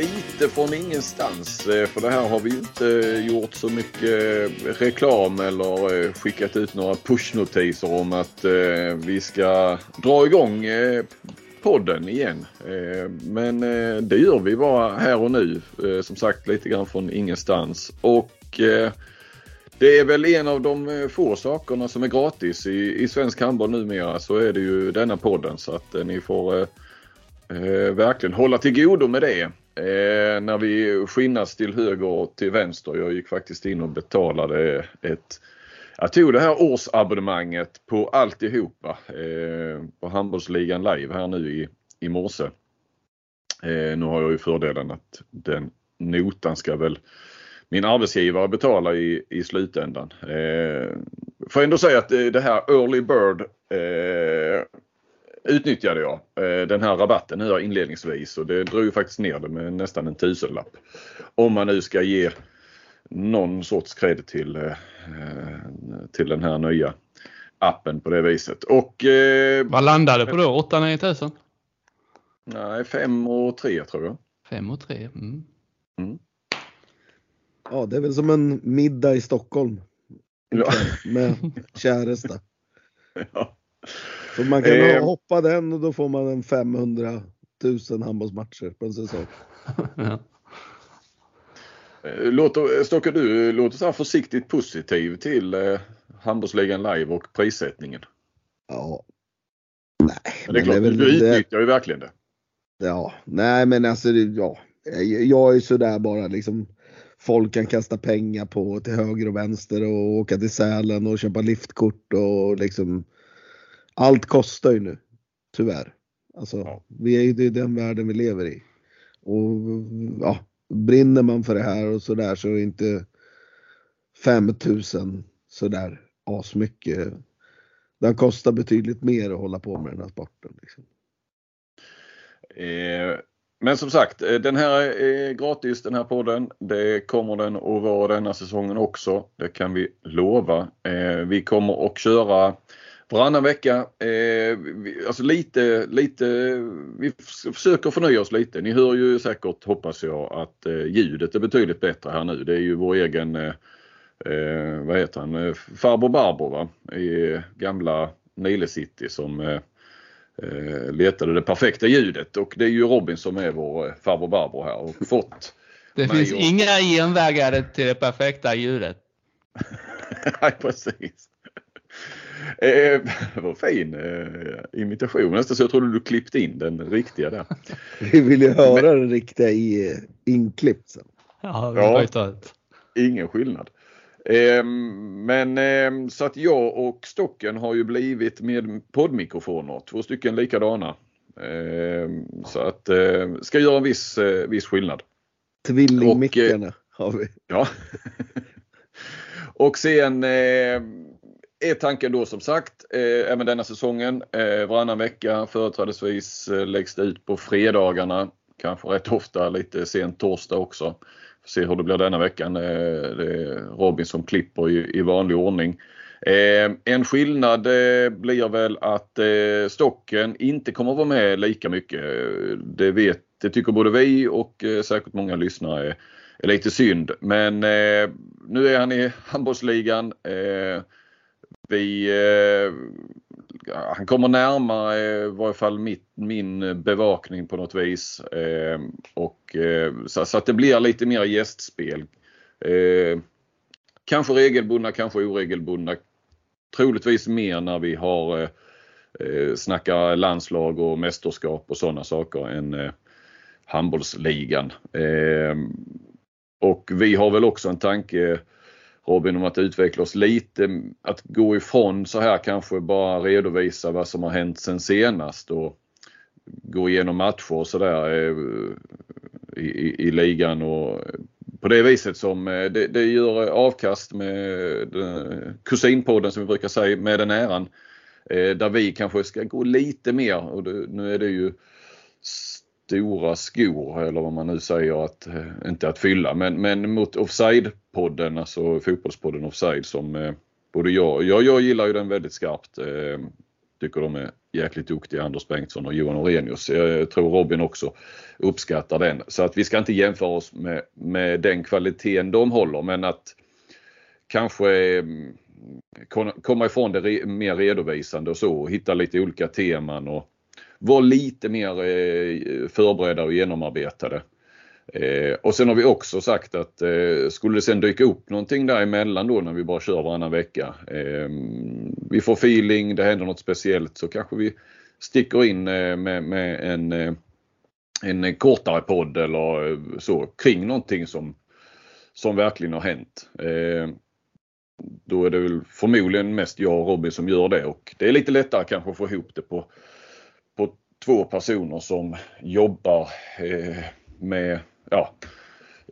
lite från ingenstans. Eh, för det här har vi inte gjort så mycket reklam eller eh, skickat ut några pushnotiser om att eh, vi ska dra igång podden igen. Men det gör vi bara här och nu. Som sagt lite grann från ingenstans. Och det är väl en av de få sakerna som är gratis i, i svensk handboll numera så är det ju denna podden så att ni får eh, verkligen hålla till godo med det. Eh, när vi skinnas till höger och till vänster. Jag gick faktiskt in och betalade ett jag tog det här årsabonnemanget på alltihopa eh, på handbollsligan live här nu i, i morse. Eh, nu har jag ju fördelen att den notan ska väl min arbetsgivare betala i, i slutändan. Eh, får ändå säga att eh, det här Early Bird eh, utnyttjade jag eh, den här rabatten nu inledningsvis och det drog ju faktiskt ner det med nästan en tusenlapp. Om man nu ska ge någon sorts cred till, eh, till den här nya appen på det viset. Och, eh, Vad landade det på då? 8-9 tusen? Nej, 5 och 3 tror jag. 5 och 3, mm. mm. Ja, det är väl som en middag i Stockholm. Ja. Med käresta. Ja. Så man kan eh, hoppa den och då får man en 500 000 handbollsmatcher på en säsong. ja. Eh, låter, Stocke, du låter så här försiktigt positiv till eh, handbollsligan live och prissättningen. Ja. Nej. Men det är klart, det är du utnyttjar ju verkligen det. Ja, nej men alltså ja. Jag är sådär bara liksom. Folk kan kasta pengar på till höger och vänster och åka till Sälen och köpa liftkort och liksom allt kostar ju nu. Tyvärr. Alltså, ja. vi är ju det är den världen vi lever i. Och ja, brinner man för det här och sådär så är inte 5000 sådär asmycket. Den kostar betydligt mer att hålla på med den här sporten. Liksom. Eh, men som sagt, eh, den här är gratis den här podden. Det kommer den att vara denna säsongen också. Det kan vi lova. Eh, vi kommer att köra Varannan vecka. Eh, alltså lite, lite, vi försöker förnya oss lite. Ni hör ju säkert, hoppas jag, att eh, ljudet är betydligt bättre här nu. Det är ju vår egen, eh, eh vad heter han, eh, farbror Barbro va? i gamla Nile City som eh, letade det perfekta ljudet och det är ju Robin som är vår farbror Barbro här och fått Det finns och... inga genvägar till det perfekta ljudet. Nej precis. Eh, det var fin eh, imitation nästan så jag trodde du klippte in den riktiga där. Vi vill ju höra Men, den riktiga i, eh, inklippt sen. Ja, ja ingen skillnad. Eh, men eh, så att jag och Stocken har ju blivit med poddmikrofoner, två stycken likadana. Eh, så att eh, ska göra en viss, eh, viss skillnad. Tvillingmickarna har vi. Ja. och sen är tanken då som sagt eh, även denna säsongen eh, varannan vecka företrädesvis eh, läggs det ut på fredagarna. Kanske rätt ofta lite sent torsdag också. Får se hur det blir denna veckan. Eh, det är Robin som klipper i, i vanlig ordning. Eh, en skillnad eh, blir väl att eh, stocken inte kommer att vara med lika mycket. Det, vet, det tycker både vi och eh, säkert många lyssnare är, är lite synd. Men eh, nu är han i handbollsligan. Eh, vi, eh, han kommer närmare eh, i varje fall mitt, min bevakning på något vis. Eh, och, eh, så, så, att det blir lite mer gästspel. Eh, kanske regelbundna, kanske oregelbundna. Troligtvis mer när vi har eh, eh snackar landslag och mästerskap och sådana saker än eh, handbollsligan. Eh, och vi har väl också en tanke Robin om att utveckla oss lite, att gå ifrån så här kanske bara redovisa vad som har hänt sen senast och gå igenom matcher och sådär eh, i, i, i, ligan och på det viset som eh, det, det gör eh, avkast med kusinpodden som vi brukar säga med den äran. Där vi kanske ska gå lite mer och det, nu är det ju stora skor eller vad man nu säger att eh, inte att fylla men, men mot offside podden, alltså fotbollspodden Offside som eh, både jag, jag, jag gillar ju den väldigt skarpt. Eh, tycker de är jäkligt duktiga Anders Bengtsson och Johan Orenius. Jag tror Robin också uppskattar den. Så att vi ska inte jämföra oss med, med den kvaliteten de håller men att kanske mm, komma ifrån det mer redovisande och så och hitta lite olika teman och var lite mer eh, förberedda och genomarbetade. Eh, och sen har vi också sagt att eh, skulle det sen dyka upp någonting däremellan då när vi bara kör varannan vecka. Eh, vi får feeling, det händer något speciellt så kanske vi sticker in eh, med, med, en, eh, en kortare podd eller så kring någonting som, som verkligen har hänt. Då är det väl förmodligen mest jag och Robin som gör det och det är lite lättare kanske att få ihop det på, på två personer som jobbar med ja,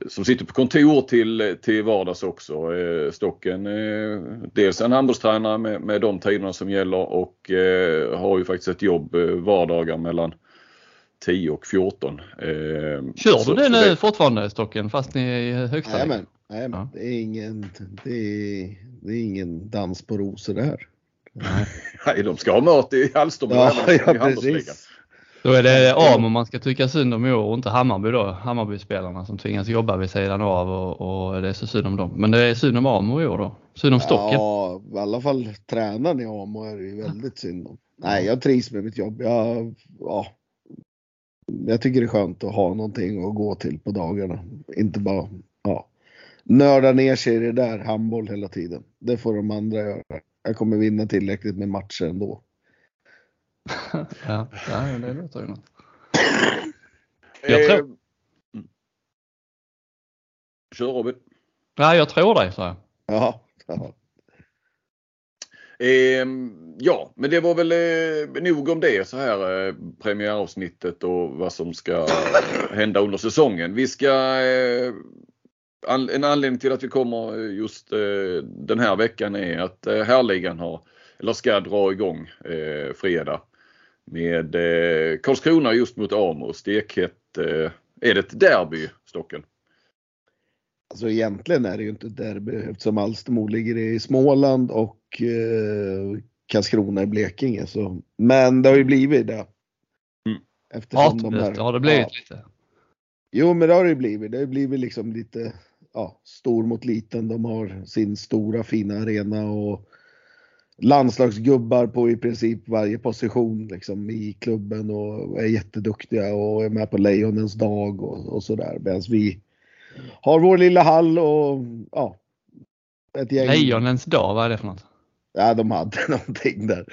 som sitter på kontor till, till vardags också. Eh, Stocken eh, dels en handbollstränare med, med de tiderna som gäller och eh, har ju faktiskt ett jobb eh, vardagar mellan 10 och 14. Eh, Kör du det nu det... fortfarande Stocken fast ni är i högsta Jajamän, ja. det, är ingen, det, är, det är ingen dans på rosor det här. Nej, de ska ha mat i Hallstorp ja, ja, precis. Då är det AMO man ska tycka synd om i år och inte Hammarby då. Hammarbyspelarna som tvingas jobba vid sidan av och, och det är så synd om dem. Men det är synd om AMO i år då. Synd om Stocken. Ja, i alla fall tränaren i AMO är det ju väldigt synd om. Nej, jag trivs med mitt jobb. Jag, ja, jag tycker det är skönt att ha någonting att gå till på dagarna. Inte bara ja, nörda ner sig i det där handboll hela tiden. Det får de andra göra. Jag kommer vinna tillräckligt med matcher ändå. ja, det låter ju något. Jag tror... Eh, kör Robin. Ja, jag tror dig, sa jag. Ja. ja. Eh, ja, men det var väl eh, nog om det så här eh, premiäravsnittet och vad som ska hända under säsongen. Vi ska eh, en anledning till att vi kommer just eh, den här veckan är att eh, härligan har eller ska dra igång eh, fredag med eh, Karlskrona just mot Amo. Stekhett. Eh, är det ett derby, Stocken? Alltså egentligen är det ju inte ett derby eftersom Alstermo ligger i Småland och eh, Karlskrona i Blekinge. Så. Men det har ju blivit det. Mm. Eftersom de här, har det blivit ja. lite? Jo men det har det blivit. Det har blivit liksom lite ja, stor mot liten. De har sin stora fina arena och landslagsgubbar på i princip varje position liksom, i klubben och är jätteduktiga och är med på Lejonens dag och, och sådär. Medan vi har vår lilla hall och ja. Ett gäng. Lejonens dag, vad är det för något? Ja, de hade någonting där.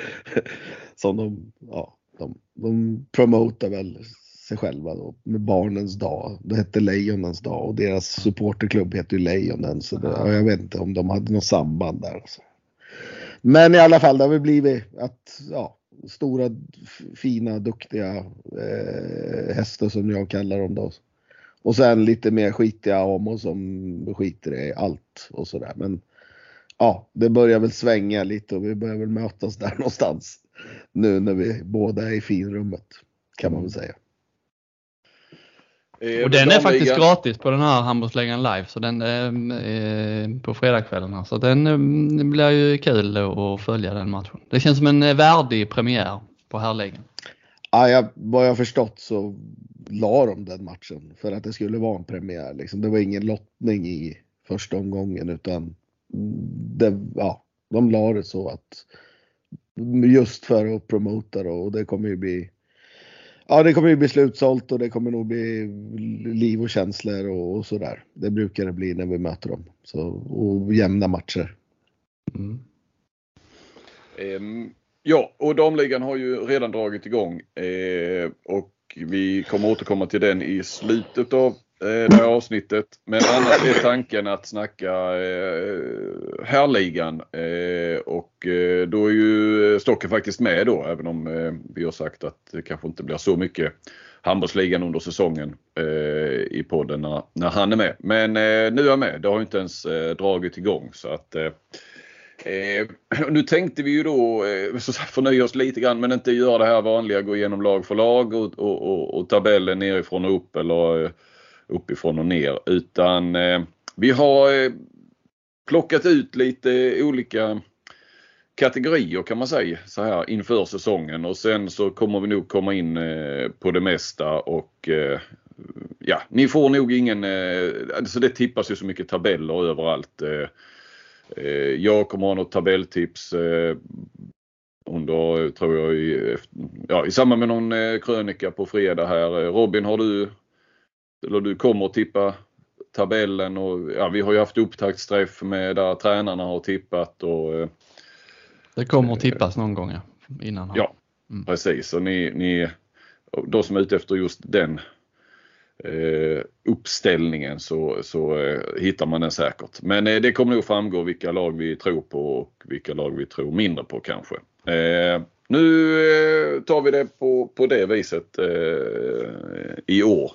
Som de, ja, de, de promotar väl sig själva då med Barnens dag. Det hette Lejonens dag och deras supporterklubb heter ju Lejonen. Så det, jag vet inte om de hade något samband där. Så. Men i alla fall, det har väl blivit att ja, stora, fina, duktiga eh, hästar som jag kallar dem då. Och sen lite mer skitiga Amo som skiter i allt och sådär. Men ja, det börjar väl svänga lite och vi börjar väl mötas där någonstans. Nu när vi båda är i finrummet kan man väl säga. Eh, och den är faktiskt gratis på den här Handbollsligan live så den eh, på fredagskvällarna. Så den eh, blir ju kul att följa den matchen. Det känns som en eh, värdig premiär på herrligan. Ja, jag, vad jag förstått så la de den matchen för att det skulle vara en premiär. Liksom. Det var ingen lottning i första omgången utan det, ja, de la det så att just för att promota då, och det kommer ju bli Ja, det kommer ju bli slutsålt och det kommer nog bli liv och känslor och, och sådär. Det brukar det bli när vi möter dem. Så, och jämna matcher. Mm. Um, ja, och damligan har ju redan dragit igång uh, och vi kommer återkomma till den i slutet av Eh, Eh, det här avsnittet. Men annars är tanken att snacka eh, härligan eh, och eh, då är ju Stocken faktiskt med då även om eh, vi har sagt att det kanske inte blir så mycket handbollsligan under säsongen eh, i podden när, när, han är med. Men eh, nu är jag med. Det har inte ens eh, dragit igång så att Eh, eh nu tänkte vi ju då eh, förnya oss lite grann men inte göra det här vanliga gå igenom lag för lag och, och, och, och tabellen nerifrån och upp eller eh, uppifrån och ner utan eh, vi har eh, plockat ut lite olika kategorier kan man säga så här inför säsongen och sen så kommer vi nog komma in eh, på det mesta och eh, ja, ni får nog ingen, eh, alltså det tippas ju så mycket tabeller överallt. Eh, eh, jag kommer ha något tabelltips eh, under, tror jag, i, ja, i samband med någon eh, krönika på fredag här. Eh, Robin, har du, eller du kommer att tippa tabellen och ja, vi har ju haft upptaktsträff med där tränarna har tippat och eh, Det kommer att tippas någon gång innan. Ja, mm. precis. Och ni, ni, de som är ute efter just den eh, uppställningen så, så eh, hittar man den säkert. Men eh, det kommer nog framgå vilka lag vi tror på och vilka lag vi tror mindre på kanske. Eh, nu eh, tar vi det på, på det viset eh, i år.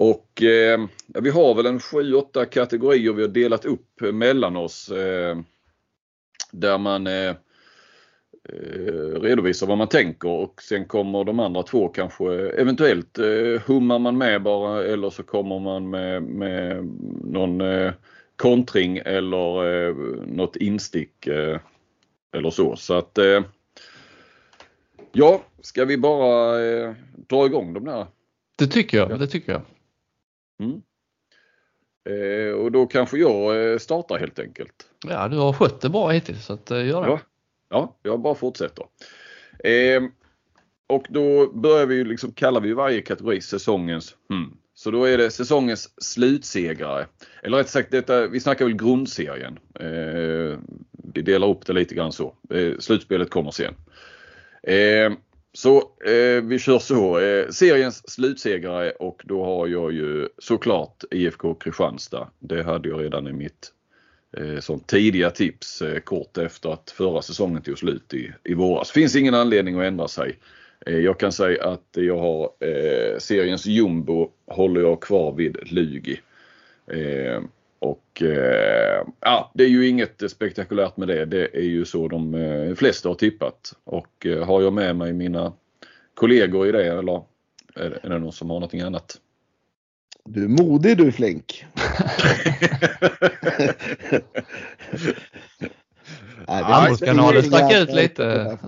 Och eh, vi har väl en 7-8 kategorier vi har delat upp mellan oss. där man Eh, redovisa vad man tänker och sen kommer de andra två kanske eventuellt eh, hummar man med bara eller så kommer man med, med någon eh, kontring eller eh, något instick eh, eller så. Så att eh, ja, ska vi bara eh, dra igång de där? Det tycker jag. Det tycker jag. Mm. Eh, och då kanske jag eh, startar helt enkelt. Ja, du har skött det bra hittills så att, gör det. Ja, Ja, jag bara fortsätter. Eh, och då börjar vi liksom, kallar vi varje kategori säsongens hmm. Så då är det säsongens slutsegrare. Eller rätt sagt, detta, vi snackar väl grundserien. Eh, vi delar upp det lite grann så. Eh, slutspelet kommer sen. Eh, så eh, vi kör så. Eh, seriens slutsegrare och då har jag ju såklart IFK Kristianstad. Det hade jag redan i mitt eh, som tidiga tips eh, kort efter att förra säsongen tog slut i, i våras. Finns ingen anledning att ändra sig. Eh, jag kan säga att jag har eh, seriens jumbo håller jag kvar vid Lugi. Eh, och eh, ja, det är ju inget spektakulärt med det. Det är ju så de eh, flesta har tippat. Och eh, har jag med mig mina kollegor i det eller är det någon som har någonting annat? Du är modig du Flink. Handbollskanalen stack ut lite.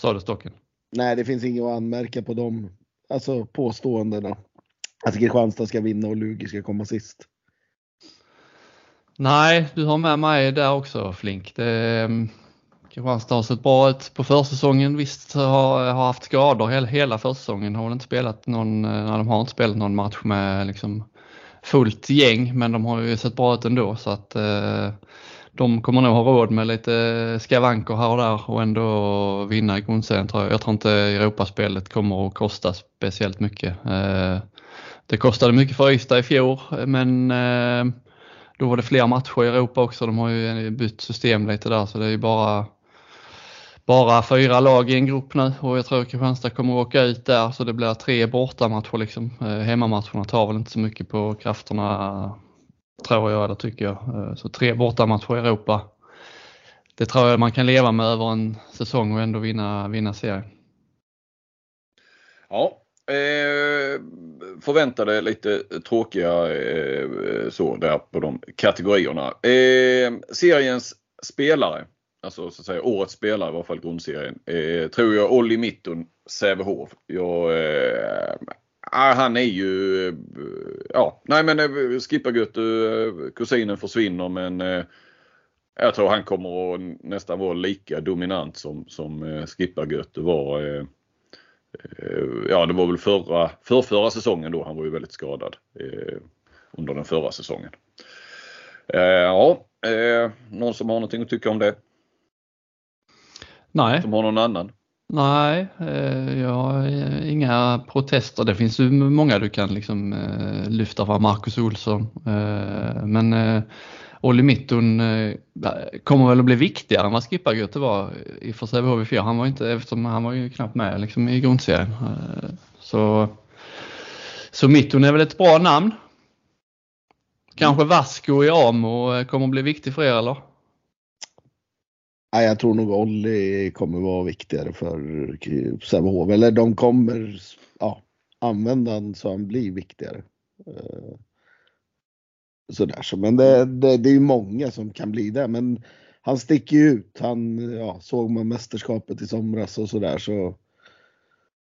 Sa du Stocken? Nej, det finns inget att anmärka på de alltså, påståendena. Att Kristianstad ska vinna och Lugi ska komma sist. Nej, du har med mig där också Flink. Det, ehm, Kristianstad har sett bra ut på försäsongen. Visst har, har haft skador hela, hela försäsongen. Har inte spelat någon, eh, nej, de har inte spelat någon match med liksom fullt gäng men de har ju sett bra ut ändå så att eh, de kommer nog ha råd med lite skavanker här och där och ändå vinna i grundserien tror jag. Jag tror inte Europaspelet kommer att kosta speciellt mycket. Eh, det kostade mycket för Ystad i fjol men eh, då var det fler matcher i Europa också. De har ju eh, bytt system lite där så det är ju bara bara fyra lag i en grupp nu och jag tror Kristianstad kommer att åka ut där så det blir tre bortamatcher liksom. Eh, hemmamatcherna tar väl inte så mycket på krafterna tror jag eller tycker jag. Eh, så tre bortamatcher i Europa. Det tror jag man kan leva med över en säsong och ändå vinna, vinna serien. Ja, eh, förväntade lite tråkiga eh, så där på de kategorierna. Eh, seriens spelare alltså så att säga årets spelare i varje fall grundserien, eh, tror jag Olli Mitton, Sävehof. Jag, eh, ah, han är ju, eh, ja, nej men eh, gött, eh, kusinen försvinner men eh, jag tror han kommer att nästan vara lika dominant som, som eh, var. Eh, Eh, ja, det var väl förra, för förra säsongen då. Han var ju väldigt skadad under den förra säsongen. ja, någon som har någonting att tycka om det? Nej. Som har någon annan? Nej, eh, jag har inga protester. Det finns ju många du kan liksom eh, lyfta fram. Marcus Olsson. Eh, men Olli Mittun eh, kommer väl att bli viktigare än vad Skippargöte var i för Sävehof i fjol. Han var inte, eftersom han var ju knappt med liksom, i grundserien. Eh, så, så Mittun är väl ett bra namn. Kanske Vasco i Amo eh, kommer att bli viktig för er eller? Nej, jag tror nog Olli kommer vara viktigare för Sävehof. Eller de kommer ja, använda honom så han blir viktigare. Sådär. Så, men det, det, det är ju många som kan bli det. Men han sticker ju ut. Han, ja, såg man mästerskapet i somras och sådär så,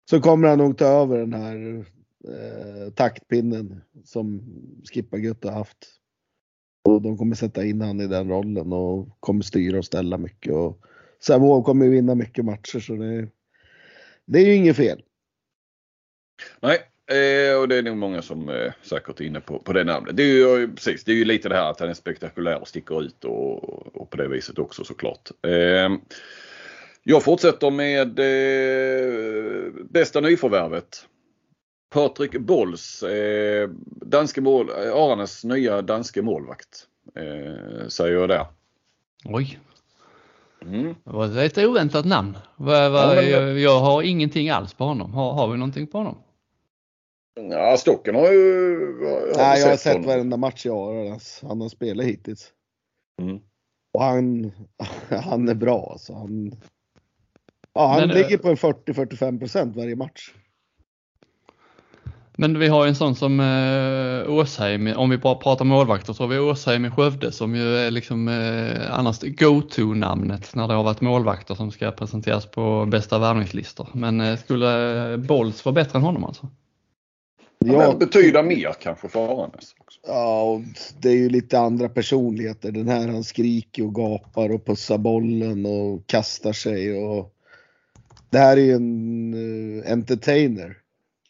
så kommer han nog ta över den här eh, taktpinnen som Skippa Gutta haft. Och de kommer sätta in han i den rollen och kommer styra och ställa mycket. Och Sävehof kommer ju vinna mycket matcher så det, det är ju inget fel. Nej, eh, och det är nog många som eh, säkert är inne på, på det namnet. Det är ju precis, det är ju lite det här att han är spektakulär och sticker ut och, och på det viset också såklart. Eh, jag fortsätter med eh, bästa nyförvärvet. Patrik Bolls, eh, danske mål, Aranes nya danske målvakt. Eh, säger jag där. Oj, Mm. det var ett oväntat namn. Jag, jag har ingenting alls på honom. Har, har vi någonting på honom? Ja, Stocken har ju har Nej, jag har sett honom. varenda match jag har, han har spelat hittills. Mm. Och han, han är bra alltså. Han, ja, han Men, eh, ligger på en 40-45% varje match. Men vi har ju en sån som eh, Åsheim, om vi bara pratar målvakter så har vi Åsheim i Skövde som ju är liksom eh, annars go-to-namnet när det har varit målvakter som ska presenteras på bästa värvningslistor. Men eh, skulle eh, Bolls vara bättre än honom alltså? Ja. Men betyda mer kanske för Aranes också. ja, och det är ju lite andra personligheter. Den här han skriker och gapar och pussar bollen och kastar sig. Och... Det här är ju en eh, entertainer.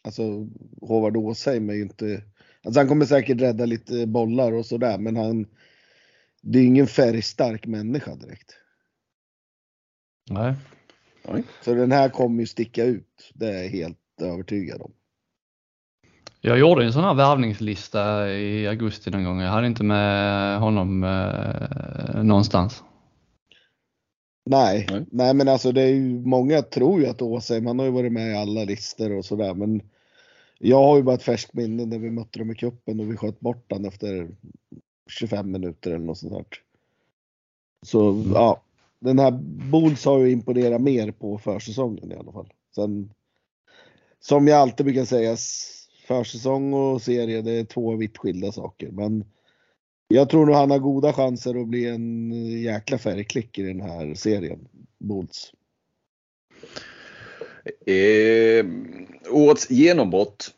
Alltså Håvard Åsheim är ju inte... Alltså han kommer säkert rädda lite bollar och sådär men han... Det är ingen färgstark människa direkt. Nej. Nej. Så den här kommer ju sticka ut. Det är jag helt övertygad om. Jag gjorde en sån här värvningslista i augusti någon gång. Jag hade inte med honom eh, någonstans. Nej, Nej. nej men alltså det är ju många tror ju att Åsheim, han har ju varit med i alla listor och sådär men jag har ju bara ett färskt minne när vi mötte dem i cupen och vi sköt bort han efter 25 minuter eller något sånt där. Så ja, den här Bulls har ju imponerat mer på försäsongen i alla fall. Sen, som jag alltid brukar säga, försäsong och serie det är två vitt skilda saker men jag tror nog han har goda chanser att bli en jäkla färgklick i den här serien. Bolts. Eh, årets genombrott.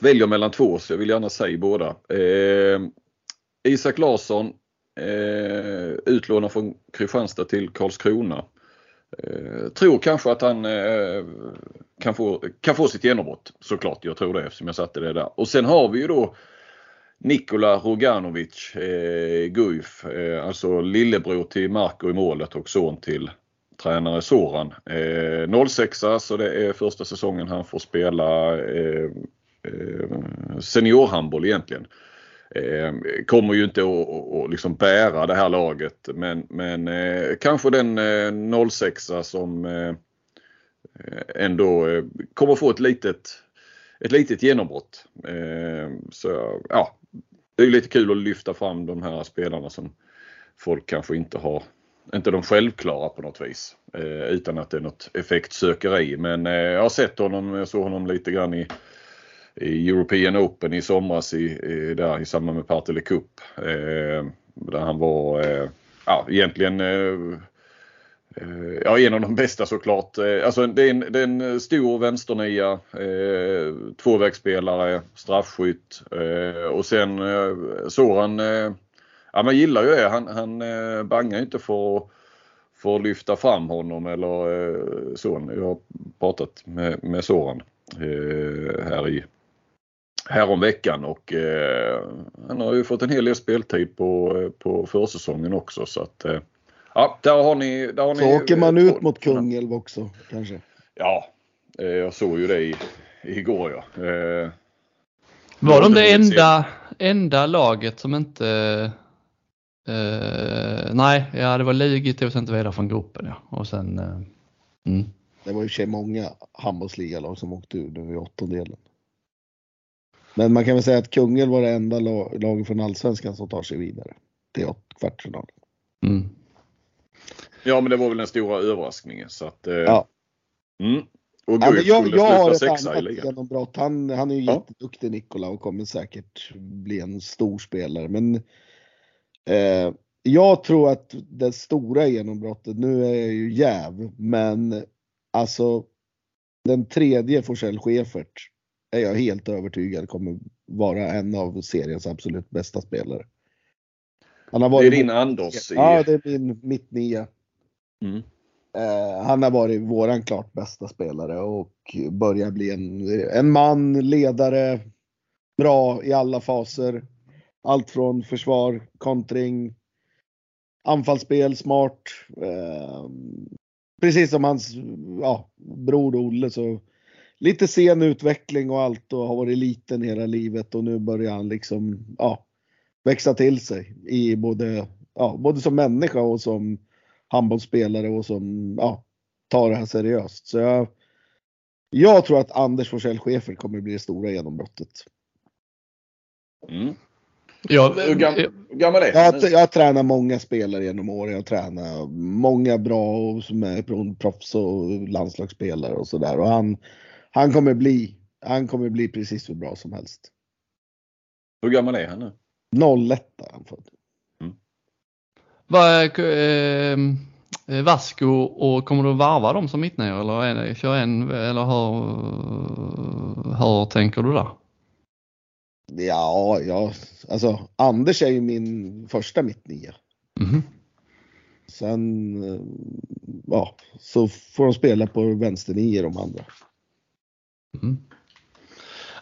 Väljer mellan två så jag vill gärna säga båda. Eh, Isak Larsson eh, utlånad från Kristianstad till Karlskrona. Eh, tror kanske att han eh, kan, få, kan få sitt genombrott såklart. Jag tror det eftersom jag satte det där. Och sen har vi ju då Nikola Roganovic, eh, Guif, eh, alltså lillebror till Marco i målet och son till tränare Soran. Eh, 06 så det är första säsongen han får spela eh, eh, seniorhandboll egentligen. Eh, kommer ju inte att, liksom bära det här laget men, men eh, kanske den eh, 06 som eh, ändå eh, kommer få ett litet, ett litet genombrott. Eh, så ja, det är lite kul att lyfta fram de här spelarna som folk kanske inte har inte de självklara på något vis. Eh, utan att det är något effektsökeri. Men eh, jag har sett honom, jag såg honom lite grann i, i European Open i somras i, i, där, i samband med Partille Cup. Eh, där han var eh, ja, egentligen eh, eh, Ja, en av de bästa såklart. Eh, Alltså det är en, det är en stor vänsternia, eh, tvåvägsspelare, straffskytt eh, och sen eh, Soran eh, Ja man gillar ju det. Han, han eh, bangar ju inte för att, för att lyfta fram honom eller eh, så. Jag har pratat med, med Soran eh, här i härom veckan och eh, han har ju fått en hel del speltid på, eh, på försäsongen också så att eh, ja, där har ni. Där har Så ni åker man ut mot Kungälv också kanske. Ja, eh, jag såg ju det i, igår ja. Eh, Var de det enda, enda laget som inte... Eh, nej, ja det var tog sig inte vidare från gruppen ja. Och sen... Eh, mm. Det var ju i och många handbollsligalag som åkte ur nu i åttondelen. Men man kan väl säga att Kungälv var det enda la- laget från Allsvenskan som tar sig vidare till kvartsfinal. Mm. ja men det var väl den stora överraskningen så att eh, Ja. Mm. Och Ja, Guif jag, skulle jag har sluta sexa i ligan. genombrott. Han, han är ju Ja. jätteduktig Nikola och kommer säkert bli en stor spelare. Men eh, jag tror att det stora genombrottet, nu är jag ju jäv, men alltså den tredje Forsell Schäfert är jag helt övertygad kommer vara en av seriens absolut bästa spelare. Han har Det är varit din Anders. I, Ja, det är min mitt nia. mm. Eh, han har varit våran klart bästa spelare och börjar bli en, en man, ledare, bra i alla faser. Allt från försvar, kontring, anfallsspel, smart. Eh, precis som hans ja, bror Olle så lite sen utveckling och allt och har varit liten hela livet och nu börjar han liksom ja, växa till sig i både, ja, både som människa och som handbollsspelare och som ja, tar det här seriöst. Så jag, jag tror att Anders Forsell Schäfer kommer bli det stora genombrottet. Mm. Ja, Hur, gam, hur gammal är Jag, han? jag har tränat många spelare genom åren. Jag har tränat många bra och som är proffs och landslagsspelare och sådär. Och han, han kommer bli, han kommer bli precis hur bra som helst. Hur gammal är han nu? 01 är han född. Vad är eh, eh, Vasco och kommer du att varva dem som mittnior eller är det, kör en eller hur, hur tänker du där? Ja, ja, alltså Anders är ju min första mittnia. Mhm. Sen, eh, ja, så får de spela på vänsternio de andra. Mm.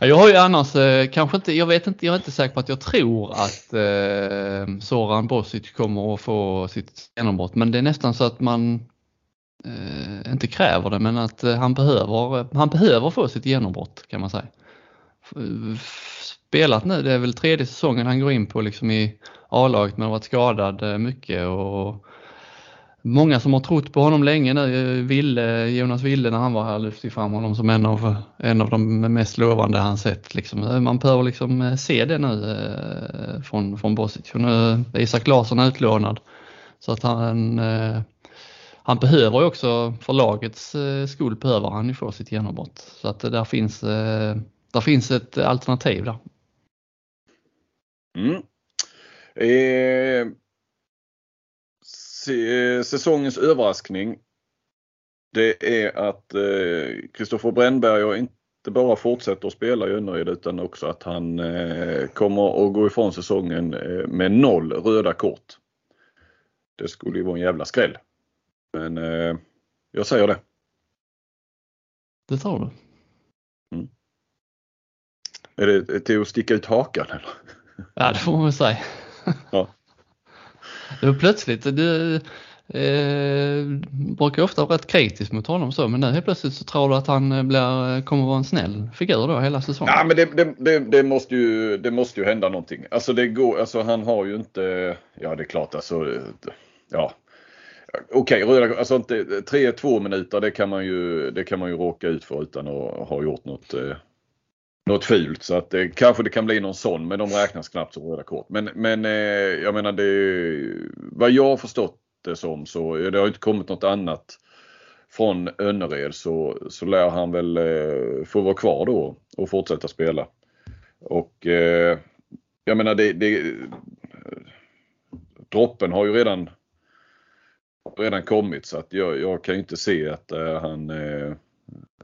Jag har ju annars eh, kanske inte, jag vet inte, jag är inte säker på att jag tror att eh, Soran Bosic kommer att få sitt genombrott men det är nästan så att man eh, inte kräver det men att eh, han behöver, han behöver få sitt genombrott kan man säga. Spelat nu, det är väl tredje säsongen han går in på liksom i A-laget men har varit skadad eh, mycket och Många som har trott på honom länge nu, eh, Ville, Jonas Ville när han var här lyfte ju fram honom som en av, en av de mest lovande han sett. Liksom. Eh, man behöver liksom eh, se det nu eh, från, från Bosic. Och nu är Isak Larsson utlånad. Så att han, eh, han behöver ju också, för lagets eh, skull behöver han ju få sitt genombrott. Så att där finns, eh, där finns ett alternativ där. Mm. Eh, säsongens överraskning. Det är att Kristoffer eh, Brännberger inte bara fortsätter att spela i Önnered utan också att han eh, kommer att gå ifrån säsongen eh, med noll röda kort. Det skulle ju vara en jävla skräll. Men eh, jag säger det. Det tar du. Är det till att sticka ut hakan eller? Ja det får man väl säga. Ja. Det var plötsligt, du eh, brukar ofta vara rätt kritisk mot honom så men nu helt plötsligt så tror du att han eh, blir, eh, kommer vara en snäll figur då hela säsongen. Ja men det, det, det, det, måste ju, det måste ju hända någonting. Alltså det går, alltså han har ju inte, ja det är klart alltså, ja. Okej, röda, alltså inte 3-2 minuter det kan man ju, det kan man ju råka ut för utan att ha gjort något, eh, något fult. Så att det, kanske det kan bli någon sån men de räknas knappt som röda kort. Men, men eh, jag menar det, vad jag har förstått det som så det har inte kommit något annat från Önnered så, så lär han väl eh, få vara kvar då och fortsätta spela. Och eh, jag menar det, det droppen har ju redan redan kommit så att jag, jag kan ju inte se att eh, han eh,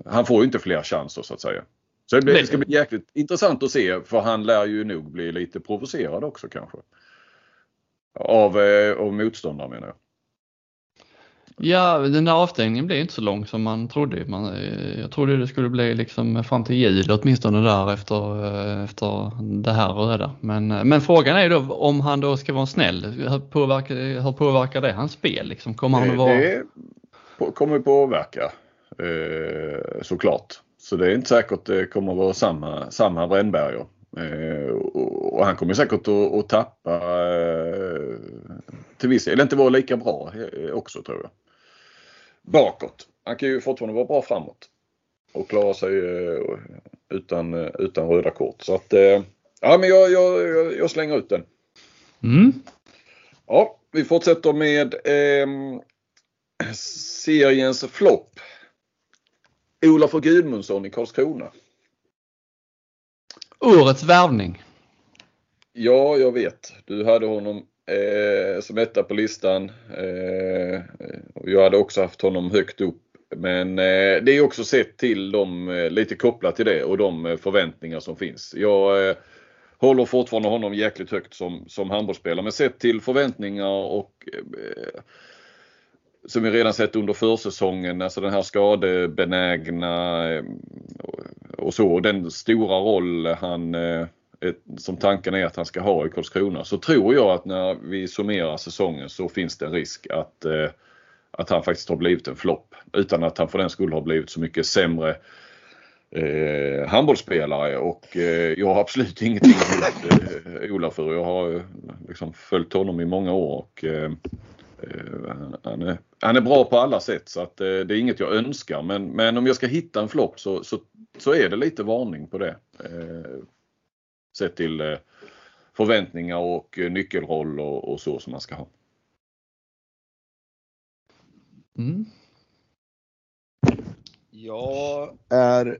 han får ju inte fler chanser så att säga. Så det, blir, det ska bli jäkligt intressant att se för han lär ju nog bli lite provocerad också kanske. Av, eh, av motståndare menar jag. Ja, den där avstängningen blev inte så lång som man trodde. Man, eh, jag trodde det skulle bli liksom fram till jul åtminstone där efter, eh, efter det här röda. Men, eh, men frågan är då om han då ska vara snäll. Hur påverkar, hur påverkar det hans spel? Liksom? Kommer han att vara... Det kommer påverka såklart. Så det är inte säkert det kommer att vara samma, samma Brännberger. Eh, och, och han kommer säkert att, att tappa eh, till viss eller inte vara lika bra eh, också tror jag. Bakåt. Han kan ju fortfarande vara bra framåt. Och klara sig eh, utan, utan röda kort. Så att eh, ja men jag, jag, jag, slänger ut den. Mm. Ja, vi fortsätter med eh, seriens flopp. Olof och Gudmundsson i Karlskrona. Årets värvning. Ja, jag vet. Du hade honom eh, som etta på listan. Eh, jag hade också haft honom högt upp. Men eh, det är också sett till de, eh, lite kopplat till det och de eh, förväntningar som finns. Jag eh, håller fortfarande honom jäkligt högt som, som handbollsspelare. Men sett till förväntningar och som vi redan sett under försäsongen, alltså den här skadebenägna eh, och så. Den stora roll han eh, som tanken är att han ska ha i Karlskrona så tror jag att när vi summerar säsongen så finns det en risk att, eh, att han faktiskt har blivit en flopp. Utan att han för den skull har blivit så mycket sämre eh, handbollsspelare och eh, jag har absolut ingenting emot eh, Ola för. Jag har liksom följt honom i många år och eh, han, är, han är bra på alla sätt så att det är inget jag önskar men, men om jag ska hitta en flopp så, så, så är det lite varning på det sett till eh, förväntningar och eh, nyckelroll och, och så som man ska ha. Mm. Jag är,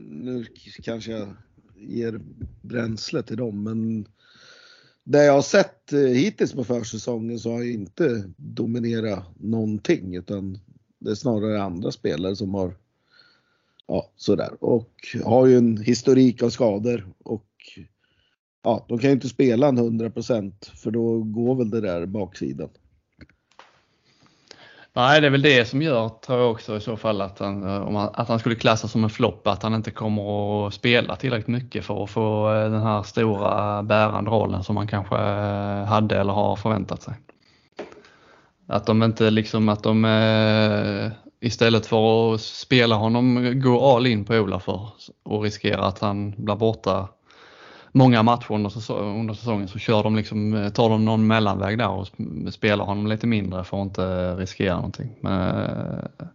nu kanske jag ger bränsle till dem, men det jag har sett eh, hittills på försäsongen så har jag inte dominerat någonting utan det är snarare andra spelare som har ja, sådär och har ju en historik av skador och ja, de kan ju inte spela en 100% för då går väl det där baksidan. Nej, det är väl det som gör, tror jag också i så fall, att han, eh, om han, att han skulle klassas som en flopp, att han inte kommer att spela tillräckligt mycket för att få eh, den här stora bärande rollen som man kanske eh, hade eller har förväntat sig. Att de inte liksom, att de istället för att spela honom, går all in på Olafur och riskera att han blir borta många matcher under, säsong, under säsongen så kör de liksom, eh, tar de någon mellanväg där och spelar honom lite mindre för att inte riskera någonting. Men, eh,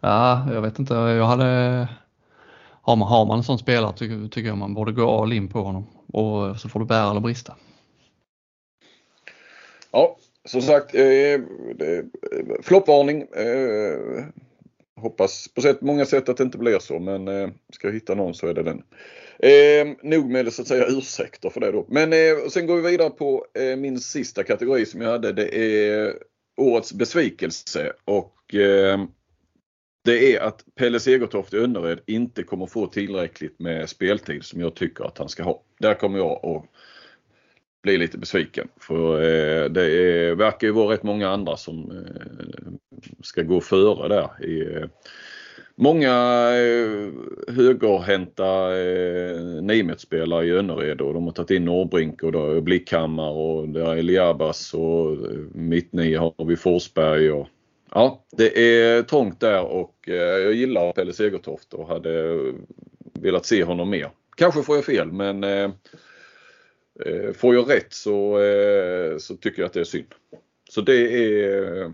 ja, jag vet inte, jag hade har man, har man en sån spelare tycker, tycker jag man borde gå all in på honom och så får du bära eller brista. Ja, som sagt, eh, eh floppvarning. Eh, hoppas på sätt, många sätt att det inte blir så men eh, ska jag hitta någon så är det den. Eh, nog med så att säga ursäkter för det då. Men eh, sen går vi vidare på eh, min sista kategori som jag hade. Det är årets besvikelse och eh, det är att Pelle Segertoft i Önnered inte kommer få tillräckligt med speltid som jag tycker att han ska ha. Där kommer jag att bli lite besviken. För eh, det är, verkar ju vara rätt många andra som eh, ska gå före där i eh, Många eh, högerhänta eh, Nimet-spelare i Önnered och de har tagit in Norrbrink och då Blickhammar och där är Liabas och eh, mittnio har vi Forsberg och Ja, det är trångt där och eh, jag gillar Pelle Segertoft och hade velat se honom mer. Kanske får jag fel men eh, eh får jag rätt så, eh, så tycker jag att det är synd. Så det är eh,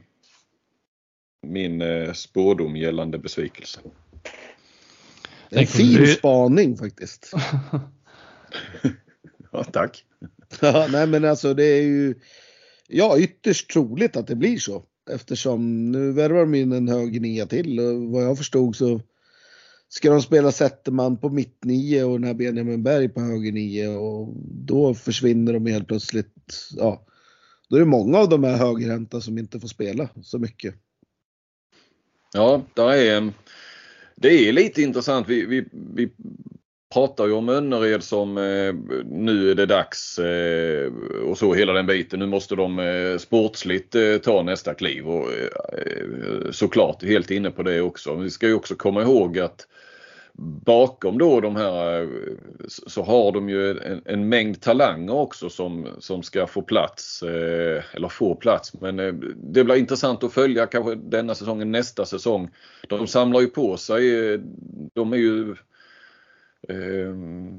min eh, spårdom gällande besvikelse. En fin du... spaning faktiskt. ja, tack. ja, nej men alltså det är ju ja, ytterst troligt att det blir så. Eftersom nu värvar de in en höger nia till och vad jag förstod så ska de spela Zetterman på mittnio och den här Benjamin Berg på höger nio och då försvinner de helt plötsligt. Ja, då är det många av de här högerhänta som inte får spela så mycket. Ja, där är, det är lite intressant. Vi, vi, vi pratar ju om Önnered som eh, nu är det dags eh, och så hela den biten. Nu måste de eh, sportsligt eh, ta nästa kliv och eh, eh såklart helt inne på det också. Vi ska ju också komma ihåg att bakom då de här eh, så har de ju en, en mängd talanger också som, som ska få plats, eh, eller få plats. Men eh, det blir intressant att följa kanske denna säsongen, nästa säsong. De samlar ju på sig, de är ju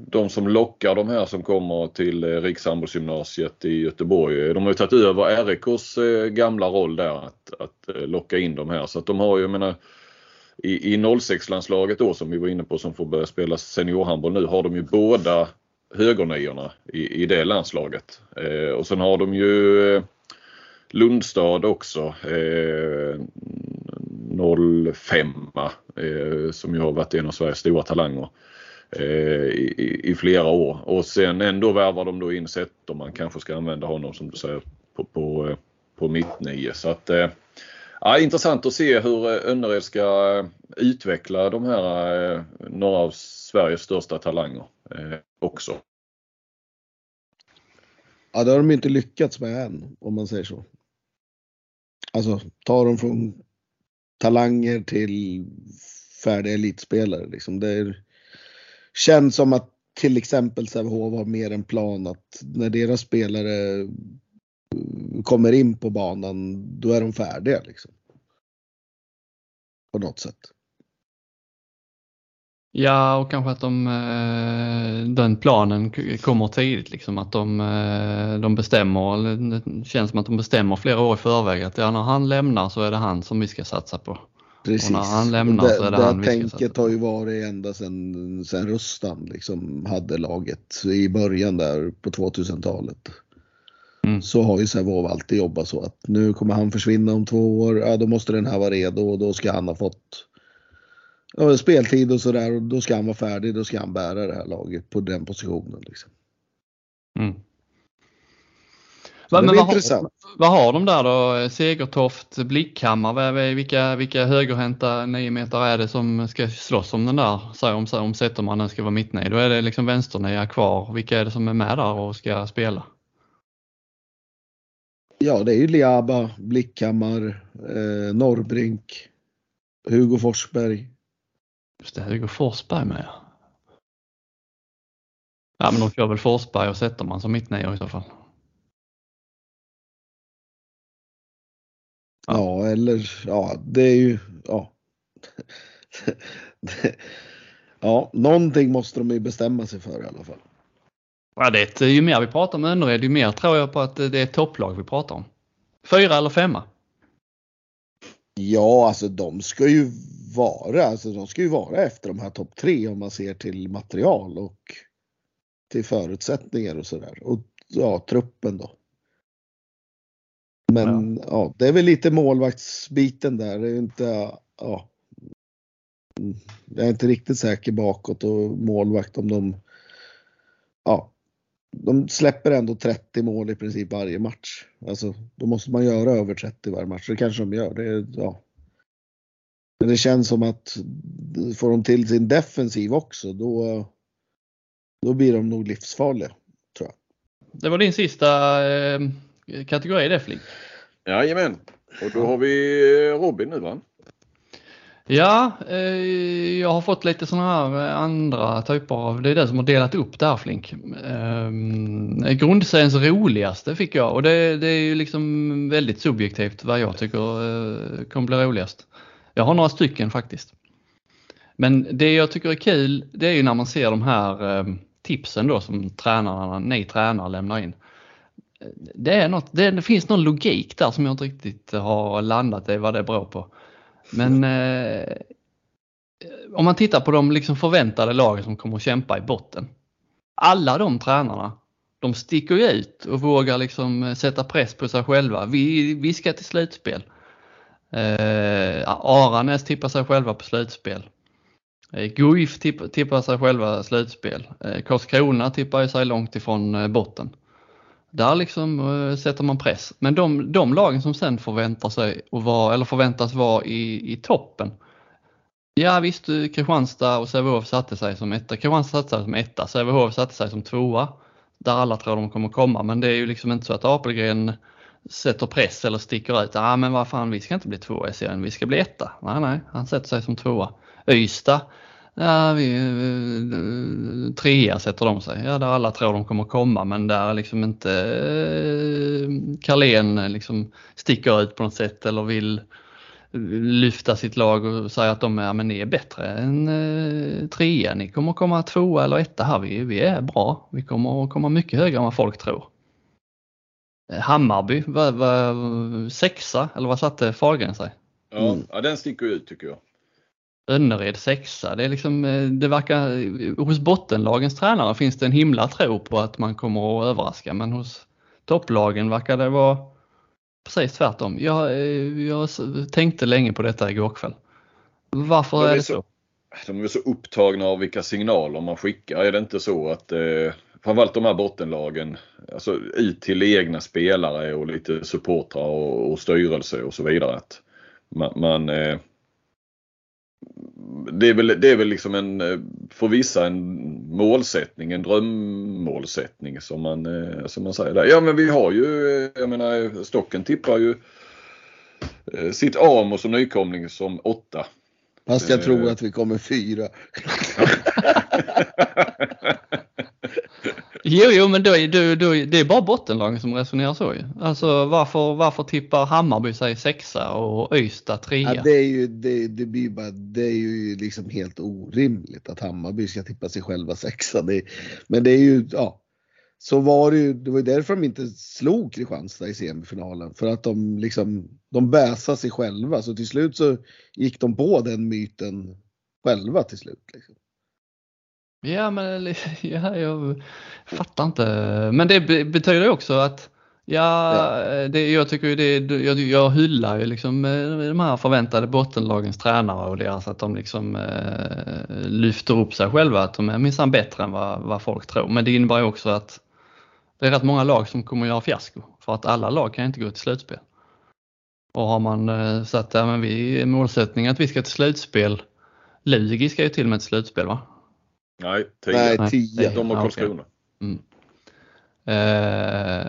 de som lockar de här som kommer till Rikshandbollsgymnasiet i Göteborg. De har ju tagit över RIKs gamla roll där att, att locka in de här. Så att de har ju, jag menar, i, i 06-landslaget då som vi var inne på som får börja spela seniorhandboll nu har de ju båda högerniorna i, i det landslaget. Eh, och sen har de ju eh, Lundstad också. Eh, 05 eh, som ju har varit en av Sveriges stora talanger eh, i, i, flera år. Och sen ändå värvar de då in sätt om man kanske ska använda honom som du säger på, på, eh, på mittnio. Så att, eh, ja, intressant att se hur eh, Önnered ska eh, utveckla de här eh, några av Sveriges största talanger också. Ja, det har de inte lyckats med än om man säger så. Alltså ta dem från talanger till färdiga elitspelare. Liksom. Det är, känns som att till exempel Sävehof har mer en plan att när deras spelare kommer in på banan, då är de färdiga. Liksom. På något sätt. Ja, och kanske att de, eh, den planen kommer tidigt, liksom att de, eh, de bestämmer, det känns som att de bestämmer flera år i förväg att ja, när han lämnar så är det han som vi ska satsa på. Precis. Och när han lämnar det, så är det, det han vi ska satsa på. tänket har ju varit ända sedan, sedan Rustan liksom hade laget i början där på 2000-talet. Mm. Så har ju Sävehof alltid jobbat så att nu kommer han försvinna om två år, ja då måste den här vara redo och då ska han ha fått ja, speltid och sådär och då ska han vara färdig, då ska han bära det här laget på den positionen. Liksom. Mm. Va, men vad, har, vad har de där då? Segertoft, Blickhammar, vilka, vilka högerhänta niometare är det som ska slåss om den där? Så om, om Zettermannen ska vara mittnej, då är det liksom vänsternia kvar. Vilka är det som är med där och ska spela? Ja, det är ju Liaba, Blickhammar, eh, Norrbrink, Hugo Forsberg. Just det, Hugo Forsberg med. Ja, men de kör väl Forsberg och Zetterman som mittnior i så fall. Ja. ja, eller ja, det är ju, ja. ja, någonting måste de ju bestämma sig för i alla fall. Ja, det är, ju mer vi pratar om Önnered, ju mer tror jag på att det är topplag vi pratar om. Fyra eller femma? Ja, alltså de ska ju vara, alltså de ska ju vara efter de här topp tre om man ser till material och till förutsättningar och sådär. Och ja, truppen då. Men ja. ja. det är väl lite målvaktsbiten där. Det är inte, ja. Jag är inte riktigt säker bakåt och målvakt om de, ja. De släpper ändå 30 mål i princip varje match. Alltså, då måste man göra över 30 varje match. Det kanske de gör. Det, ja. Men det känns som att får de till sin defensiv också då, då blir de nog livsfarliga. Tror jag. Det var din sista eh, kategori det Flink. Jajamän. Och då har vi Robin nu va? Ja, eh, jag har fått lite sådana här eh, andra typer av, det är det som har delat upp det här Flink. Eh, grundseriens roligaste fick jag och det, det, är ju liksom väldigt subjektivt vad jag tycker eh, kommer bli roligast. Jag har några stycken faktiskt. Men det jag tycker är kul det är ju när man ser de här eh, tipsen då som tränarna, ni tränare lämnar in. Det, är något, det, det, finns någon logik där som jag inte riktigt har landat i vad det beror på. Men eh, om man tittar på de liksom förväntade lagen som kommer att kämpa i botten. Alla de tränarna, de sticker ju ut och vågar liksom eh, sätta press på sig själva. Vi, vi ska till slutspel. Eh, Aranäs tippar sig själva på slutspel. Eh, Guif tipp, tippar sig själva slutspel. Eh, Karlskrona tippar sig långt ifrån eh, botten. Där liksom eh, sätter man press. Men de, de lagen som sen förväntar sig att vara, eller förväntas vara i, i toppen. Ja visst, eh, Kristianstad och Sävehof satte sig som etta. Kristianstad satte sig som etta, Sävehof satte sig som tvåa. Där alla tror de kommer komma, men det är ju liksom inte så att Apelgren sätter press eller sticker ut. Ja ah, men vad fan vi ska inte bli tvåa i serien, vi ska bli etta. Nej nej, han sätter sig som tvåa. Ystad, ja vi, eh, trea sätter de sig. Ja där alla tror de kommer komma men där liksom inte eh, Carlén liksom sticker ut på något sätt eller vill lyfta sitt lag och säga att de är, men ni är bättre än eh, trea, ni kommer komma tvåa eller etta här, vi, vi är bra. Vi kommer komma mycket högre än vad folk tror. Eh, Hammarby var, var sexa, eller vad satte Fahlgren sig? Ja, mm. ja, den sticker ut tycker jag. Önnered sexa. Det, är liksom, eh, det verkar, hos bottenlagens tränare finns det en himla tro på att man kommer att överraska men hos topplagen verkar det vara precis tvärtom. Jag, eh, jag tänkte länge på detta igår kväll. Varför De är är det så- så? De är så upptagna av vilka signaler man skickar. Är det inte så att eh, framförallt de här bottenlagen, alltså ut till egna spelare och lite supportrar och, och styrelse och så vidare. Att man, man eh, det, är väl, det är väl liksom en, eh, för vissa en målsättning, en drömmålsättning som man, eh, som man säger där. Ja men vi har ju, eh, jag menar Stocken tippar ju sitt Amo som nykomling som åtta. Fast jag tror att vi kommer fyra. Jo, jo, men då, då, då, det är bara bottenlagen som resonerar så ju. Alltså varför, varför tippar Hammarby sig sexa och Ystad trea? Ja, det, är ju, det, det, blir bara, det är ju liksom helt orimligt att Hammarby ska tippa sig själva sexa. Det, men det är ju, ja. Så var det ju, det var ju därför de inte slog Kristianstad i semifinalen. För att de liksom, de bäsade sig själva. Så till slut så gick de på den myten själva till slut. Liksom. Ja, men ja, jag fattar inte. Men det be- betyder ju också att Ja, Det, jag tycker ju det, jag, jag hyllar ju liksom eh, de här förväntade bottenlagens tränare och deras att de liksom eh, lyfter upp sig själva, att de är minsann bättre än vad, vad folk tror. Men det innebär ju också att det är rätt många lag som kommer att göra fiasko för att alla lag kan inte gå till slutspel. Och har man eh, satt ja, men vi, målsättningen att vi ska till slutspel, Lugi ska ju till med ett slutspel va? Nej, tio. Nej, Nej, tio. De och Ja, okej. Karlskrona. Mm. Eh,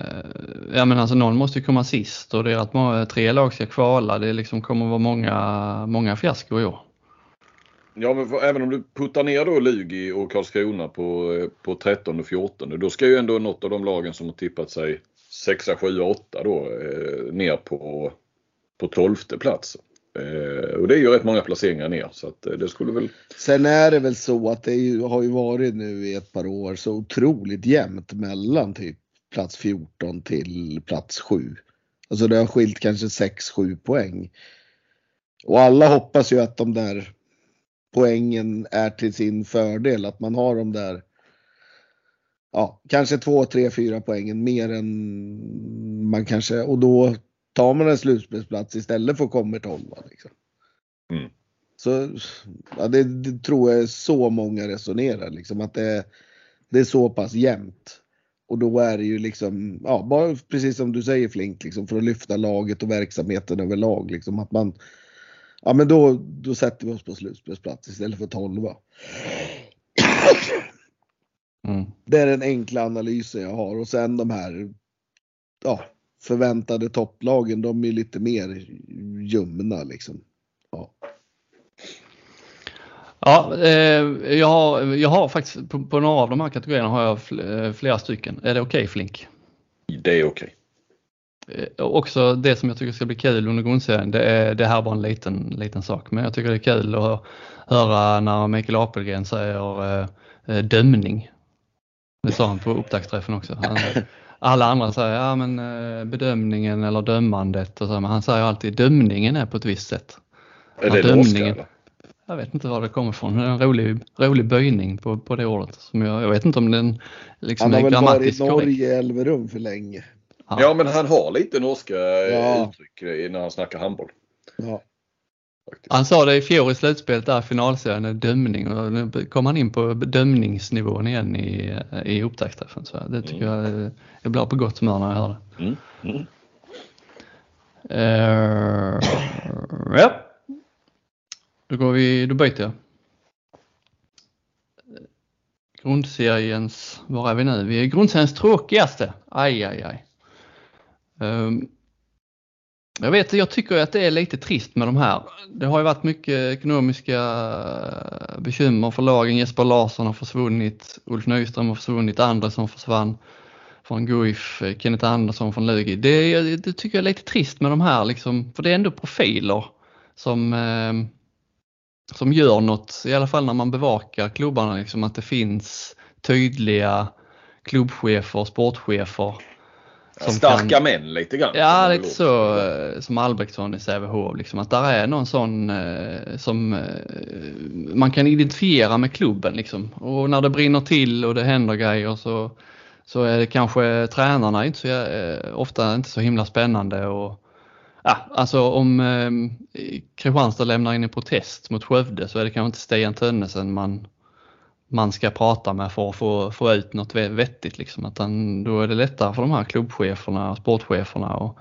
ja men alltså någon måste ju komma sist och det är att många, tre lag ska kvala. Det liksom kommer att vara många, många fiasko i år. Ja, men för, även om du puttar ner då Lugi och Karlskrona på, eh, på 13 och 14. Då ska ju ändå något av de lagen som har tippat sig 6, 7, 8 då eh, ner på, på 12 plats. Eh, och det är ju rätt många placeringar ner så att eh, det skulle väl Sen är det väl så att det är ju, har ju varit nu i ett par år så otroligt jämnt mellan typ plats 14 till plats 7. Alltså det har skilt kanske 6-7 poäng. Och alla hoppas ju att de där poängen är till sin fördel, att man har de där ja, kanske 2, 3, 4 poängen mer än man kanske och då tar man en slutspelsplats istället för att komma 12. Liksom. Mm. Så ja, det, det tror jag är så många resonerar liksom att det, det är så pass jämnt. Och då är det ju liksom, ja, bara precis som du säger Flink, liksom, för att lyfta laget och verksamheten överlag. Liksom, att man, ja men då, då sätter vi oss på slutspelsplats istället för 12. Mm. Det är den enkla analysen jag har och sen de här ja, förväntade topplagen, de är lite mer ljumna liksom. Ja. Ja, eh, jag, har, jag har faktiskt på, på några av de här kategorierna har jag fl- eh, flera stycken. Är det okej Flink? det är okej. Eh, och också det som jag tycker ska bli kul under grundserien, det, är, det här är bara en liten, liten sak, men jag tycker det är kul att höra när Mikael Apelgren säger eh, eh, dömning. Det sa han på upptaktsträffen också. Han, alla andra säger ja men eh, bedömningen eller dömandet och så, men han säger alltid dömningen är på ett visst sätt. Är Ja, det dömningen. norska? Jag vet inte var det kommer ifrån, det är en rolig, rolig böjning på, på det ordet. Som jag, jag vet inte om den liksom Han har är väl varit i grammatiskt. Norge i Elverum för länge. Ja men han har lite norska Ja. uttryck när han snackar handboll. Ja. Faktiskt. Han sa det i fjol i slutspelet där finalserien, är dömning och nu kom han in på bedömningsnivån igen i, i upptaktsträffen. Så det tycker jag, är- jag blir på gott humör när jag hör det. Mm. Mm. Uh, ja. Då går vi, då byter jag. Grundseriens, var är vi nu? Vi är grundseriens tråkigaste. Aj, aj, aj. Ehm, jag vet, jag tycker att det är lite trist med de här. Det har ju varit mycket ekonomiska eh, bekymmer för lagen. Jesper Larsson har försvunnit, Ulf Nyström har försvunnit, Andersson försvann från Guif, Kenneth Andersson från Lugi. Det, det tycker jag är lite trist med de här liksom, för det är ändå profiler som, eh, som gör något, i alla fall när man bevakar klubbarna, liksom, att det finns tydliga klubbchefer, sportchefer. Ja, starka män lite grann. Ja, Som lite väl så eh, som Albrektsson i Sävehof, liksom, att där är någon sån eh, som eh, man kan identifiera med klubben. Liksom. Och när det brinner till och det händer grejer så, så är det kanske tränarna inte så, eh, ofta inte så himla spännande och, Ja, alltså om eh, Kristianstad lämnar in en protest mot Skövde så är det kanske inte Stian Tönnesen man, man ska prata med för att få, få ut något vettigt. Liksom. Att han, då är det lättare för de här klubbcheferna sportcheferna och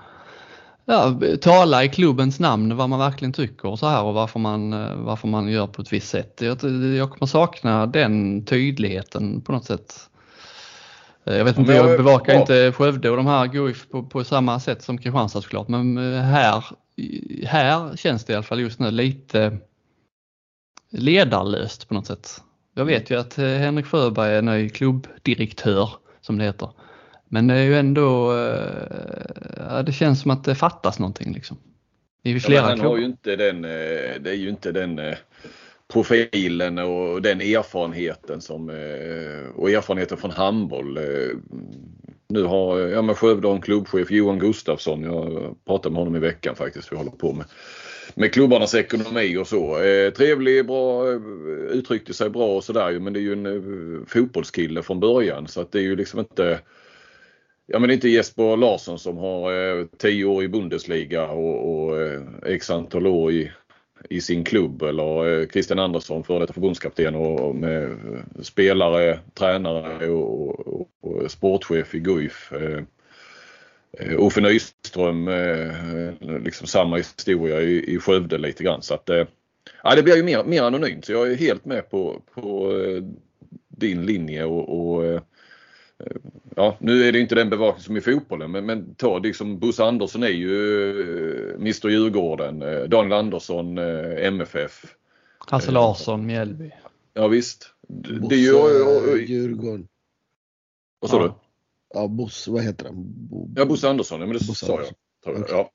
ja, tala i klubbens namn vad man verkligen tycker och så här och varför man, varför man gör på ett visst sätt. Jag, jag kommer sakna den tydligheten på något sätt. Jag vet inte, jag bevakar ja. inte Skövde och de här GUIF på, på samma sätt som Kristianstad såklart men eh, här, här känns det i alla fall just nu lite ledarlöst på något sätt. Jag vet ju att Henrik Sjöberg är ny klubbdirektör som det heter. Men det är ju ändå, eh, det känns som att det fattas någonting liksom. I flera ja, han har ju inte den, eh, det är ju inte den eh, profilen och den erfarenheten som, och erfarenheten från handboll. Nu har ja, men Skövde en klubbchef, Johan Gustafsson, jag pratade med honom i veckan faktiskt, vi håller på med med klubbarnas ekonomi och så. Eh, trevlig, bra, eh, uttryckte sig bra och sådär men det är ju en eh, fotbollskille från början så att det är ju liksom inte Ja men det är inte Jesper Larsson som har eh, tio år i Bundesliga och, och eh, x antal år i, i sin klubb eller eh, Christian Andersson före detta förbundskapten och, och med eh, spelare, tränare och, och, och sportchef i Guif. Eh Uffe Nyström, eh, liksom samma historia i, i Skövde lite grann. Så att, eh, ja, det blir ju mer, mer anonymt. Så jag är helt med på, på din linje och, och ja, nu är det inte den bevakning som i fotbollen men, men ta liksom Bosse Andersson är ju Mr Djurgården, Daniel Andersson eh, MFF. Hasse Larsson, Mjällby. Ja visst. Bosse, det är ju, Djurgården. Vad sa ja. du? Ja, Bosse, vad heter han? Bo... Ja, Bosse Andersson, ja, men det Bosse sa jag. Okay. Ja.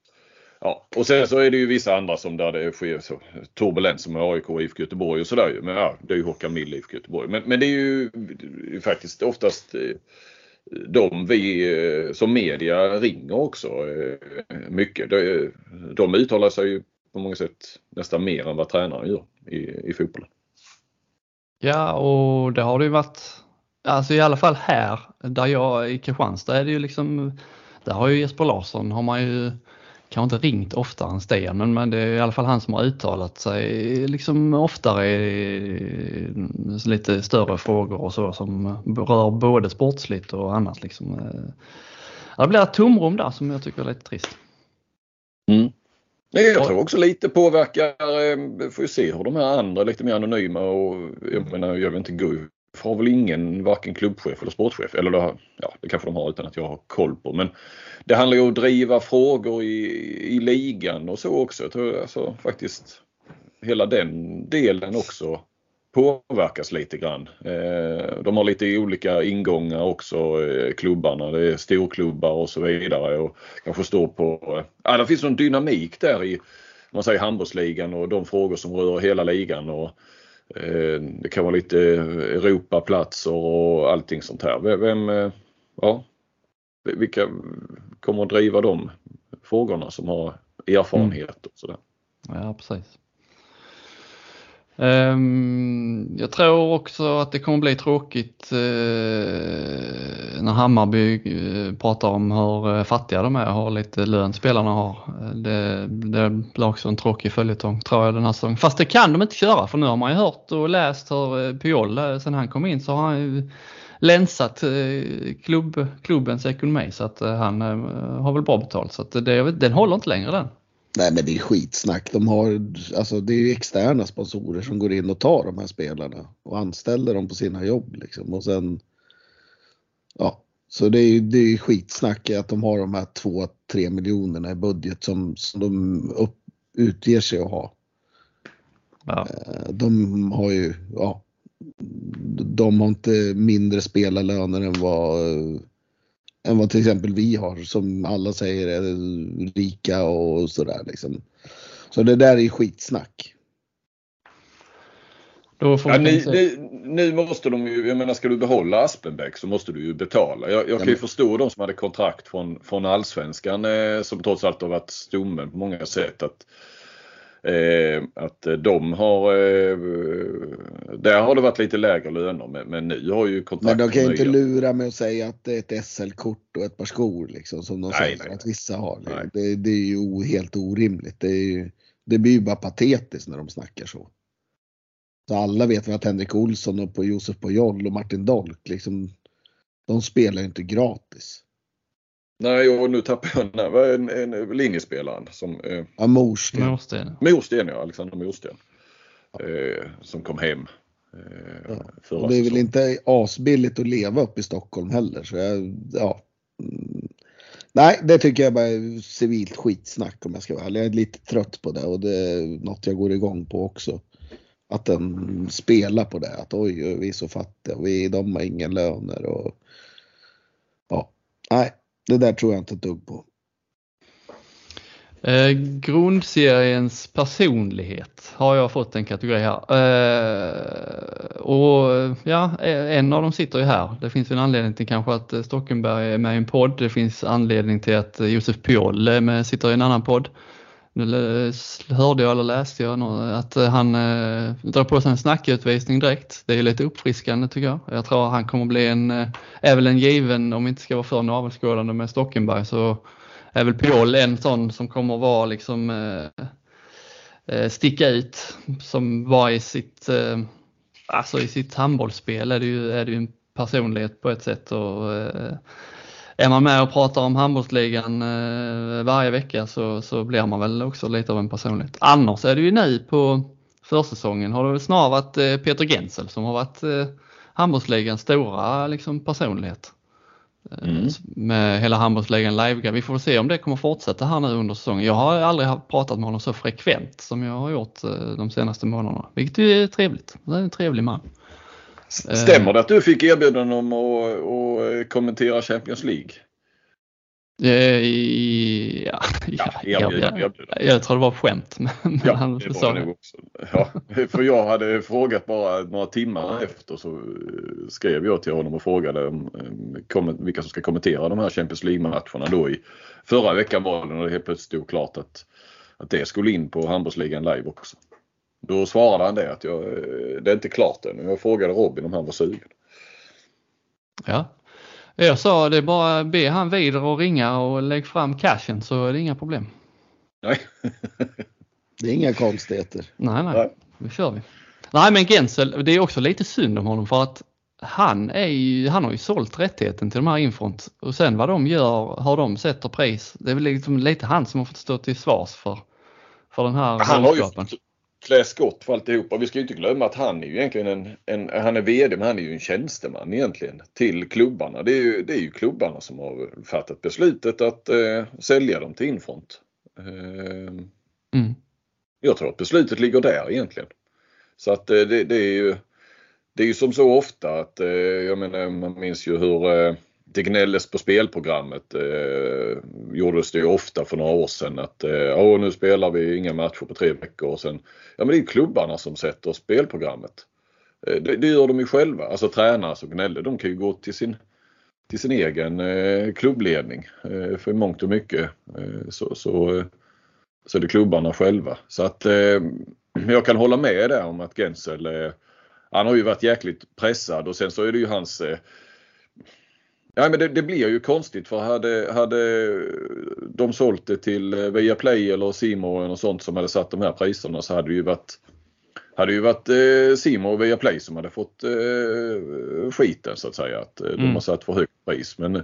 Ja, och sen så är det ju vissa andra som där det sker så turbulens som AIK och IFK Göteborg och sådär Men ja, det är ju Håkan Mild IFK Göteborg. Men, men det är ju det är faktiskt oftast eh, de vi eh, som media ringer också eh, mycket. De, de uttalar sig ju på många sätt nästan mer än vad tränaren gör i, i fotbollen. Ja, och det har det ju varit, alltså i alla fall här där jag i Kristianstad är det ju liksom, där har ju Jesper Larsson har man ju kanske inte ringt oftare än Sten, men det är i alla fall han som har uttalat sig liksom oftare i lite större frågor och så som rör både sportsligt och annat. Liksom. Det blir ett tomrum där som jag tycker är lite trist. Mm. Jag tror också lite påverkar, eh, får ju se hur de här andra lite mer anonyma och jag menar jag vill inte gå har väl ingen varken klubbchef eller sportchef. Eller det, ja, det kanske de har utan att jag har koll på. Men det handlar ju om att driva frågor i, i ligan och så också. Jag tror alltså faktiskt hela den delen också påverkas lite grann. Eh, de har lite olika ingångar också, eh, klubbarna. Det är storklubbar och så vidare. Och kanske står på... Eh, ja, det finns någon dynamik där i man säger handbollsligan och de frågor som rör hela ligan. Och, det kan vara lite Europaplatser och allting sånt här. Vem, ja, vilka kommer att driva de frågorna som har erfarenhet och sådär. Ja precis. Um, jag tror också att det kommer bli tråkigt uh, när Hammarby uh, pratar om hur uh, fattiga de är och har lite lön spelarna har. Det, det blir också en tråkig följetong tror jag den här säsongen. Fast det kan de inte köra för nu har man ju hört och läst hur Piol sen han kom in så har han ju länsat klubb, klubbens ekonomi så att han har väl bra betalt. Så att det, den håller inte längre den. Nej men det är skitsnack. De har, alltså, det är ju externa sponsorer som går in och tar de här spelarna och anställer dem på sina jobb. Liksom. Och sen, ja, så det är, det är skitsnack att de har de här 2-3 miljonerna i budget som, som de upp, utger sig att ha. Ja. Eh, de har ju, ja, de har inte mindre spelarlöner än vad än vad till exempel vi har som alla säger är rika och sådär liksom. Så det där är skitsnack. Ja, ni, ni, nu måste de ju, jag menar ska du behålla Aspenbäck så måste du ju betala. Jag, jag kan ju förstå de som hade kontrakt från, från Allsvenskan eh, som trots allt har varit stommen på många sätt. Att, eh, att de har, eh, där har det varit lite lägre löner men, men nu har ju kontrakten Men de kan ju inte lura med att säga att det är ett SL-kort och ett par skor liksom som de Nej, säger nej. att vissa har. Nej. Det, det är ju helt orimligt. Det, är ju, det blir ju bara patetiskt när de snackar så. Så alla vet vad att Henrik Olsson och på Josef Pujol och Martin Dolk liksom. De spelar ju inte gratis. Nej och nu tappar jag vad är en, en linjespelaren som eh, Ja, Morsten. Morsten. Morsten ja, Alexander Morsten. Eh, som kom hem eh, Ja. det är väl inte asbilligt att leva upp i Stockholm heller. Så jag, ja. Mm. Nej, det tycker jag bara är civilt skitsnack om jag ska vara ärlig. Jag är lite trött på det och det är något jag går igång på också. Att den spelar på det. Att oj, vi är så fattiga vi, de har ingen löner och ja. Nej, det där tror jag inte ett dugg på. Eh, grundseriens personlighet har jag fått en kategori här. Eh, och ja, eh, en av dem sitter ju här. Det finns en anledning till kanske att eh, Stockenberg är med i en podd. Det finns anledning till att eh, Josef Piolle sitter i en annan podd. Nu hörde jag eller läste jag att eh, han eh, drar på sig en snackutvisning direkt. Det är ju lite uppfriskande tycker jag. Jag tror han kommer bli en, eh, är väl en given, om vi inte ska vara för navelskådande med Stockenberg så är väl Piol en sån som kommer vara liksom eh, eh, sticka ut som var i sitt, eh, alltså i sitt handbollsspel är det ju, är det ju en personlighet på ett sätt och eh, är man med och pratar om handbollsligan eh, varje vecka så, så blir man väl också lite av en personlighet. Annars är det ju nu på försäsongen har det snarare varit eh, Peter Gensel som har varit eh, handbollsligans stora liksom, personlighet. Mm. Med hela handbollsligan live Vi får se om det kommer fortsätta här nu under säsongen. Jag har aldrig pratat med honom så frekvent som jag har gjort de senaste månaderna. Vilket är trevligt. Det är en trevlig man. Eh. Stämmer det att du fick erbjudande om att, att kommentera Champions League? Eh, i- Ja, ja, erbjudande, jag, erbjudande. jag tror det var skämt. Men Ja, han det var det också. Ja, för jag hade frågat bara några timmar efter så eh, skrev jag till honom och frågade om, eh, vilka som ska kommentera de här Champions League-matcherna då i förra veckan var det när det helt plötsligt stod klart att, att det skulle in på handbollsligan live också. Då svarade han det att jag, eh, det är inte klart ännu. Jag frågade Robin om han var sugen. Ja. Jag sa det är bara be han vidare och ringa och lägg fram cashen så är det inga problem. Nej. Det är inga konstigheter. Nej, nej, Nej. nu kör vi. Nej, men Gensel, det är också lite synd om honom för att han, är ju, han har ju sålt rättigheten till de här infront och sen vad de gör, har de sätter pris. Det är väl liksom lite han som har fått stå till svars för, för den här Han har ju klä skott för alltihopa. Vi ska ju inte glömma att han är ju egentligen en, en han är VD men han är ju en tjänsteman egentligen till klubbarna. Det är ju, det är ju klubbarna som har fattat beslutet att eh, sälja dem till Infront. Eh, Mm. jag tror att beslutet ligger där egentligen. Så att eh, det, det är ju det är ju som så ofta att eh, jag menar man minns ju hur eh, det gnälldes på spelprogrammet. Eh, gjordes det ju ofta för några år sedan att eh, nu spelar vi inga matcher på tre veckor och sen Ja men det är ju klubbarna som sätter spelprogrammet. Eh, det, det gör de ju själva. Alltså tränare som gnäller de kan ju gå till sin till sin egen eh, klubbledning. Eh, för i mångt och mycket eh, så, så, eh, så är det klubbarna själva. Så att eh, jag kan hålla med där om att Gensel eh, han har ju varit jäkligt pressad och sen så är det ju hans eh, Ja men det, det blir ju konstigt för hade, hade de sålt det till eh, Viaplay eller Simor och sånt som hade satt de här priserna så hade det ju varit hade ju varit eh, Simor och Viaplay som hade fått eh, skiten så att säga. Att eh, de Mm. har satt för högt pris. Men eh,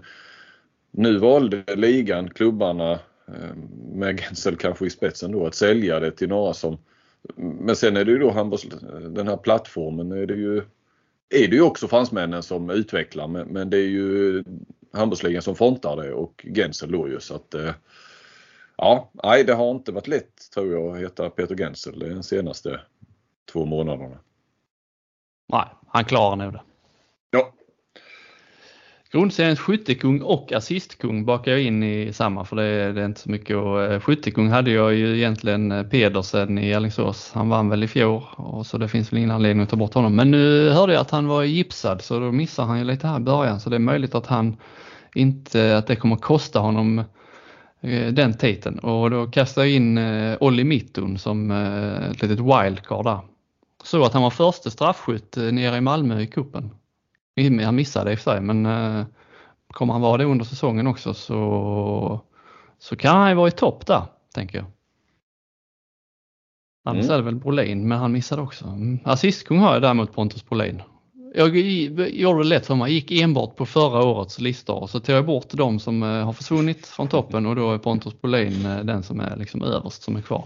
nu valde ligan, klubbarna eh, med Gensel kanske i spetsen då att sälja det till några som men sen är det ju då den här plattformen är det ju är det ju också fransmännen som utvecklar men, men det är ju handbollsligan som frontar det och Gensel då ju så att eh, Ja, nej det har inte varit lätt tror jag att heta Peter Gensel de senaste två månaderna. Nej, han klarar nog det. Ja, Grundseriens skyttekung och assistkung bakar jag in i samma för det, är- det är inte så mycket. Och, eh, skyttekung hade jag ju egentligen eh, Pedersen i Alingsås. Han vann väl i fjol och så det finns väl ingen anledning att ta bort honom. Men nu hörde jag att han var gipsad så då missar han ju lite här i början så det är möjligt att han inte, att det kommer kosta honom eh, den titeln och då kastar jag in Olli Mittun som ett litet wildcard där. Så att han var första straffskytt nere i Malmö i kuppen. Han missade i och för sig men eh, kommer han vara det under säsongen också så, så kan han ju vara i topp där, tänker jag. Annars mm. är det väl Brolin, men han missade också. Mm. Assistkung har jag däremot Pontus Brolin. Jag gjorde det lätt för mig, gick enbart på förra årets listor och så tog jag bort de som eh, har försvunnit från toppen och då är Pontus Brolin eh, den som är liksom överst som är kvar.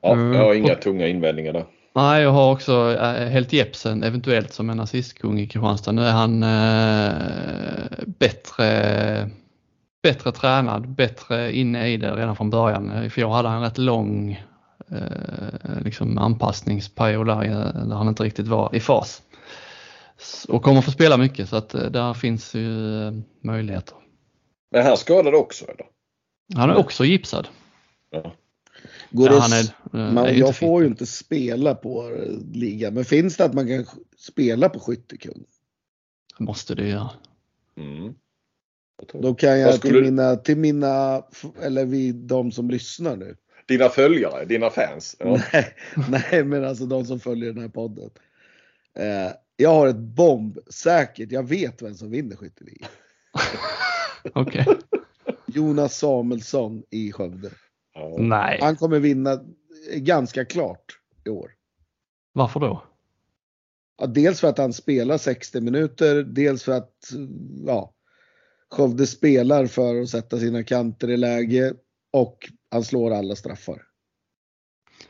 Ja, jag har inga tunga invändningar där. Nej, jag har också eh, Helt Jepsen eventuellt som en assistkung i Kristianstad. Nu är han eh, bättre, bättre tränad, bättre inne i det redan från början. I fjol hade han en rätt lång eh, liksom anpassningsperiod där, där han inte riktigt var i fas. Och kommer få spela mycket så att där finns ju möjligheter. Men han skadad också eller? Han är också gipsad. Ja. Går ja, är, eh, man, är jag får ju inte spela på eh, ligan, men finns det att man kan spela på skyttekung? Måste det göra. Mm. Då kan jag skulle... till mina, till mina, eller vi, de som lyssnar nu. Dina följare, dina fans? Ja. Nej, nej, men alltså de som följer den här podden. Eh, jag har ett bombsäkert, jag vet vem som vinner skytteligan. Okej. Okay. Jonas Samuelsson i Skövde. Nej. Han kommer vinna ganska klart i år. Varför då? Ja, dels för att han spelar 60 minuter, dels för att ja, Skövde spelar för att sätta sina kanter i läge och han slår alla straffar.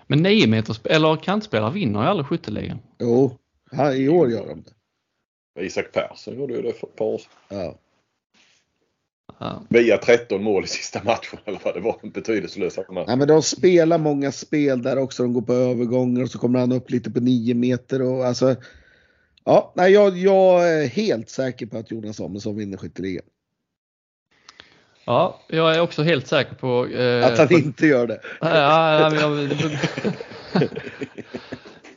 Men 9 meters eller kantspelare vinner ju aldrig skytteligan. Jo, i år gör de det. Isak Persson gjorde ju det för ett par år sedan. Ja. Ja. Via 13 mål i sista matchen eller vad det var. Betydelselösa match. Ja, men de spelar många spel där också. De går på övergångar och så kommer han upp lite på 9 meter. Och, alltså, ja, nej, jag, jag är helt säker på att Jonas Samuelsson vinner skytteligan. Ja, jag är också helt säker på... Eh, att han på, inte gör det. Ja, ja, jag,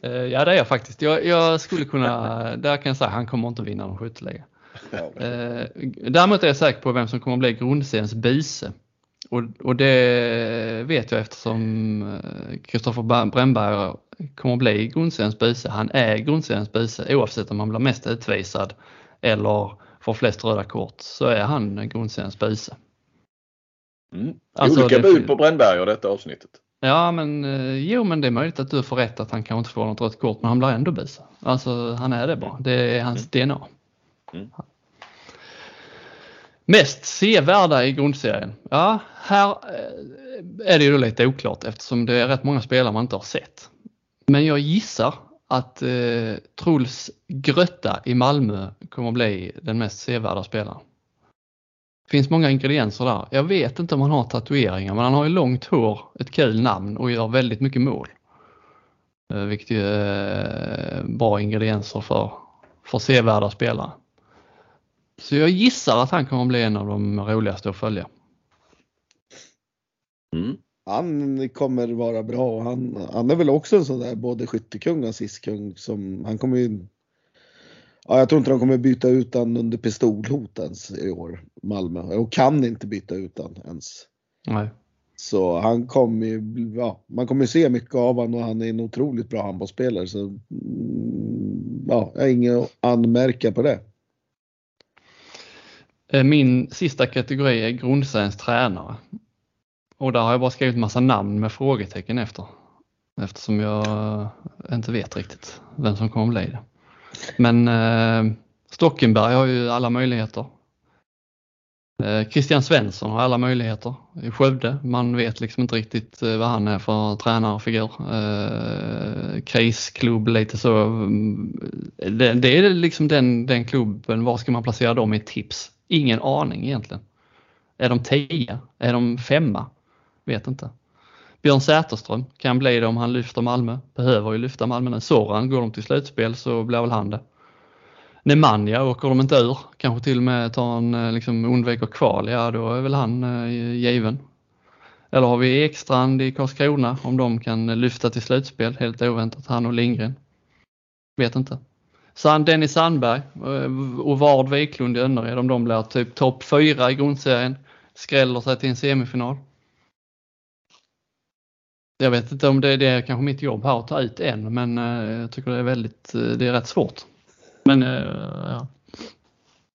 eh, ja, det är jag faktiskt. Jag, jag, skulle kunna... Där kan jag säga att han kommer inte vinna någon skytteliga. Eh, däremot är jag säker på vem som kommer att bli grundseriens bise. Och, och det vet jag eftersom Kristoffer eh, Brännberg kommer att bli grundseriens bise. Han är grundseriens bise oavsett om han blir mest utvisad eller får flest röda kort så är han grundseriens bise. Mm. Alltså, Olika bud på Brännberg och detta avsnittet. Ja men eh, jo men det är möjligt att du får rätt att han kanske inte får något rött kort men han blir ändå bise. Alltså han är det bara. Det är hans mm. DNA. Mm. Mest sevärda i grundserien? Ja, här eh, är det ju lite oklart eftersom det är rätt många spelare man inte har sett. Men jag gissar att eh, Truls Grötta i Malmö kommer att bli den mest sevärda spelaren. Det finns många ingredienser där. Jag vet inte om han har tatueringar men han har ju långt hår, ett kul namn och gör väldigt mycket mål. Eh, vilket är eh, bra ingredienser för, för sevärda spelare. Så jag gissar att han kommer att bli en av de roligaste att följa. Mm. Han kommer vara bra. Han, han är väl också en sån där både skyttekung och assistkung som han kommer ju. Ja, jag tror inte de kommer byta ut han under pistolhot ens i år, Malmö. Och kan inte byta ut han ens. Nej. Så han kommer ju, ja, man kommer se mycket av honom och han är en otroligt bra handbollsspelare. Så mm, ja, jag har inget att anmärka på det. Eh, min sista kategori är grundseriens tränare. Och där har jag bara skrivit massa namn med frågetecken efter. Eftersom jag eh, inte vet riktigt vem som kommer bli det. Men eh, Stockenberg har ju alla möjligheter. Eh, Christian Svensson har alla möjligheter i Skövde. Man vet liksom inte riktigt eh, vad han är för tränarfigur. Eh, krisklubb lite så. Mm, det, det, är liksom den, den klubben, var ska man placera dem i tips? Ingen aning egentligen. Är de 10? Är de femma? Vet inte. Björn Säterström kan bli det om han lyfter Malmö. Behöver ju lyfta Malmö nu. Soran, går de till slutspel så blir väl han det. Nemanja, åker de inte ur, kanske till och med tar en, eh, liksom undviker kval, ja då är väl han eh, given. Eller har vi Ekstrand i Karlskrona om de kan eh, lyfta till slutspel helt oväntat, han och Lindgren. Vet inte. Sen Dennis Sandberg eh, och Vard Wiklund i Önnered, om de blir typ topp fyra i grundserien, skräller sig till en semifinal. Jag vet inte om det är, det är kanske mitt jobb här att ta ut en, men eh, jag tycker det är väldigt, eh, det är rätt svårt. Men ja.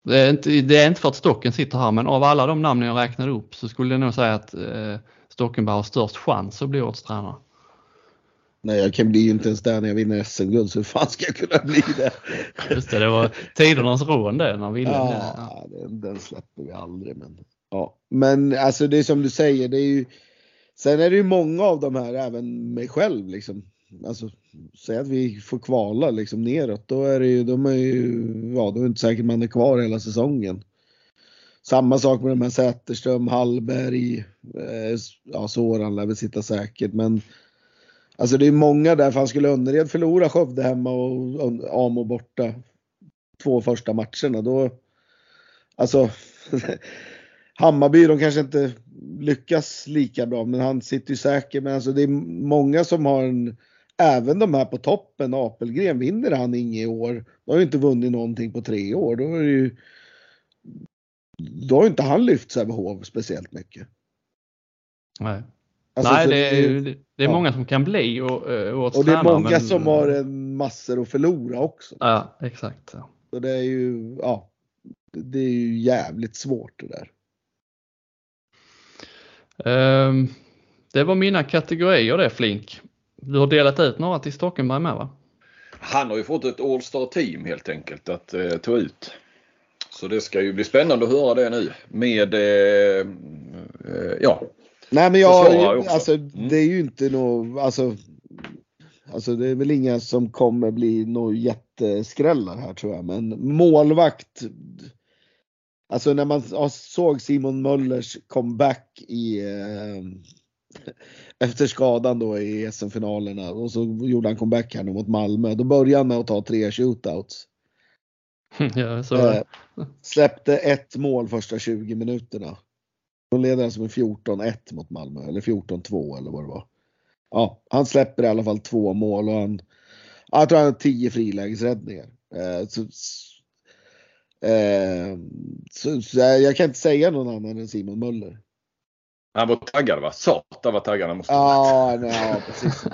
Det är, inte, det är inte för att Stocken sitter här, men av alla de namn jag räknade upp så skulle jag nog säga att eh, Stockenberg har störst chans att bli årets tränare. Nej, jag kan bli ju inte ens där när jag vinner SM-guld, så hur fan ska jag kunna bli det? Just det, det var tidernas rån det när Wille... Ja, den, den släpper vi aldrig. Men, ja. men alltså det är som du säger, det är ju, sen är det ju många av de här, även mig själv liksom. Alltså, säg att vi får kvala liksom neråt, då är det ju, de är ju, ja då är det inte säkert man är kvar hela säsongen. Samma sak med de här Säterström, Hallberg, eh, ja Soran lär väl sitta säkert men Alltså det är många där, för han skulle Önnered förlora Skövde hemma och Amo borta två första matcherna. Då, alltså, Hammarby de kanske inte lyckas lika bra, men han sitter ju säker. Men alltså det är många som har en, även de här på toppen, Apelgren, vinner han inget i år. Då har ju inte vunnit någonting på tre år. Då är det ju, då har inte han lyft Sävehof speciellt mycket. Nej. Alltså, Nej, det är, det, det är ja. många som kan bli och, eh, och, och det är många men... som har en massor att förlora också. Ja, exakt. Så det är ju, ja, det är ju jävligt svårt det där. Um, det var mina kategorier det Flink. Du har delat ut några till Stockenberg med va? Han har ju fått ett All-Star team helt enkelt att eh, ta ut. Så det ska ju bli spännande att höra det nu med eh, eh, ja, Nej men jag, alltså mm. det är ju inte något, alltså, alltså det är väl inga som kommer bli några jätteskrällar här tror jag. Men målvakt, alltså när man såg Simon Möllers comeback i eh, efter skadan då i SM-finalerna och så gjorde han comeback här nu mot Malmö. Då började han med att ta tre shootouts. Ja, så. Eh, släppte ett mål första 20 minuterna. De leder alltså med 14-1 mot Malmö, eller 14-2 eller vad det var. Ja, han släpper i alla fall två mål och han, jag tror han har 10 frilägesräddningar. Eh, så, eh, så, så, jag kan inte säga någon annan än Simon Möller. Han var taggad va? Satan vad taggad han måste ja, nej, ja, precis.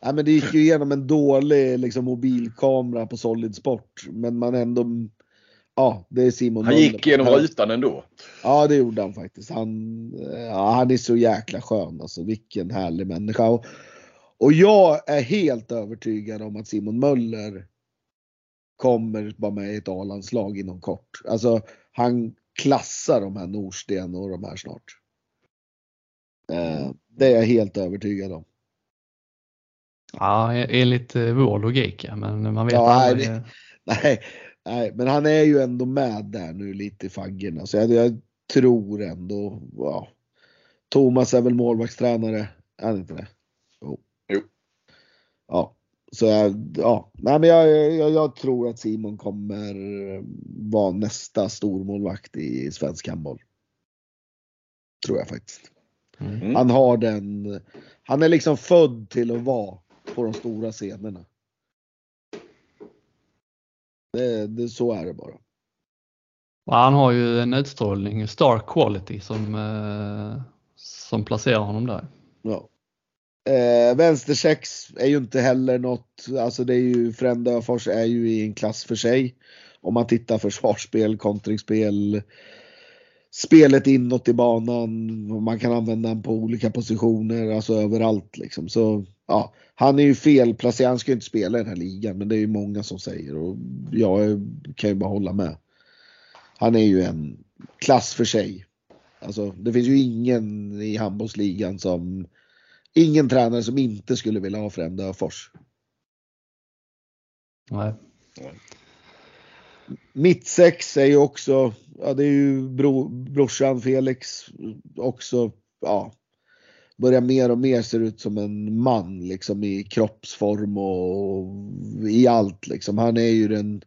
ja, men det gick ju igenom en dålig liksom, mobilkamera på Solid Sport. Men man ändå Ja, det är Simon Han gick genom rutan ändå. Ja, det gjorde han faktiskt. Han, ja, han är så jäkla skön alltså. Vilken härlig människa. Och, och jag är helt övertygad om att Simon Möller kommer vara med i ett A-landslag inom kort. Alltså, han klassar de här Norsten och de här snart. Eh, det är jag helt övertygad om. Ja, enligt eh, vår logik ja, men man vet ja, aldrig. Nej, nej, men han är ju ändå med där nu lite i faggorna. Så jag, jag tror ändå, ja. Thomas är väl målvaktstränare, är han inte det? Jo. jo. Ja, så jag, ja, nej men jag, jag, jag, tror att Simon kommer vara nästa stormålvakt i svensk handboll. Tror jag faktiskt. Mm. Han har den, han är liksom född till att vara på de stora scenerna. Det, det, så är det bara. Han har ju en utstrålning, star quality, som, eh, som placerar honom där. Ja. Eh, vänstersex är ju inte heller något, alltså det är ju Frände Öfors är ju i en klass för sig. Om man tittar försvarsspel, kontringsspel, spelet inåt i banan, man kan använda den på olika positioner, alltså överallt liksom. Så ja, han är ju felplacerad, han ska ju inte spela i den här ligan, men det är ju många som säger och jag kan ju bara hålla med. Han är ju en klass för sig. Alltså, det finns ju ingen i handbollsligan som, ingen tränare som inte skulle vilja ha Frände Öfors. Nej. Mitt sex är ju också, ja det är ju bro, brorsan Felix också, ja börjar mer och mer se ut som en man liksom i kroppsform och i allt liksom. Han är ju den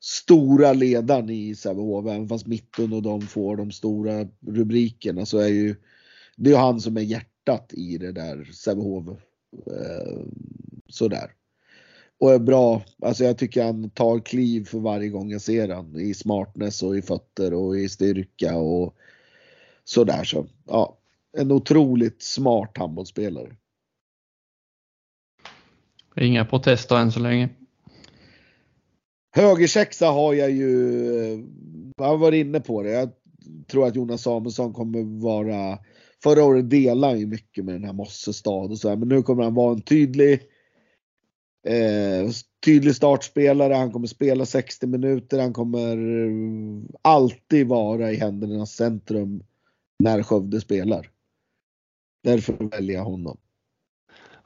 stora ledaren i Sävehof, även fast Mitten och de får de stora rubrikerna så är ju det är han som är hjärtat i det där Sävehof. Eh, sådär. Och är bra, alltså jag tycker han tar kliv för varje gång jag ser han i smartness och i fötter och i styrka och sådär så. Ja, en otroligt smart handbollsspelare. Inga protester än så länge. Högersexa har jag ju, jag har varit inne på det. Jag tror att Jonas Samuelsson kommer vara, förra året delade ju mycket med den här Mossestad och så här, men nu kommer han vara en tydlig, eh, tydlig startspelare. Han kommer spela 60 minuter. Han kommer alltid vara i händernas centrum när Skövde spelar. Därför väljer jag honom.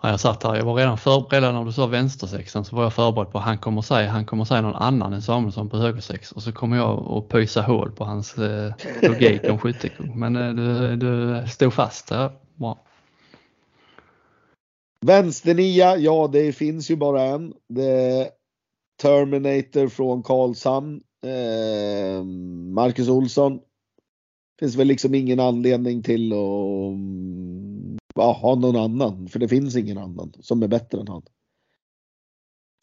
Ja, jag satt här, jag var redan förberedd när du sa vänstersexan så var jag förberedd på att han kommer säga, han kommer säga någon annan än Samuelsson på högersex och så kommer jag att pysa hål på hans eh, logik om skyttekung. Men eh, du, du stod fast där. Bra. Vänsternia, ja det finns ju bara en. Det Terminator från Karlshamn. Eh, Marcus Olsson. Finns väl liksom ingen anledning till att ja, ha någon annan, för det finns ingen annan som är bättre än han.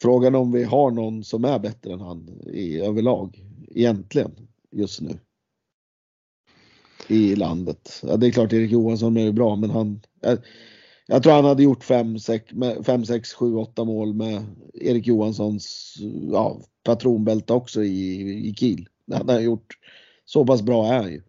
Frågan om vi har någon som är bättre än han i överlag egentligen just nu. I landet. Ja, det är klart Erik Johansson är bra men han jag, jag tror han hade gjort 5, 6, 7, 8 mål med Erik Johanssons ja, patronbälte också i, i Kiel. Han har gjort så pass bra är han ju.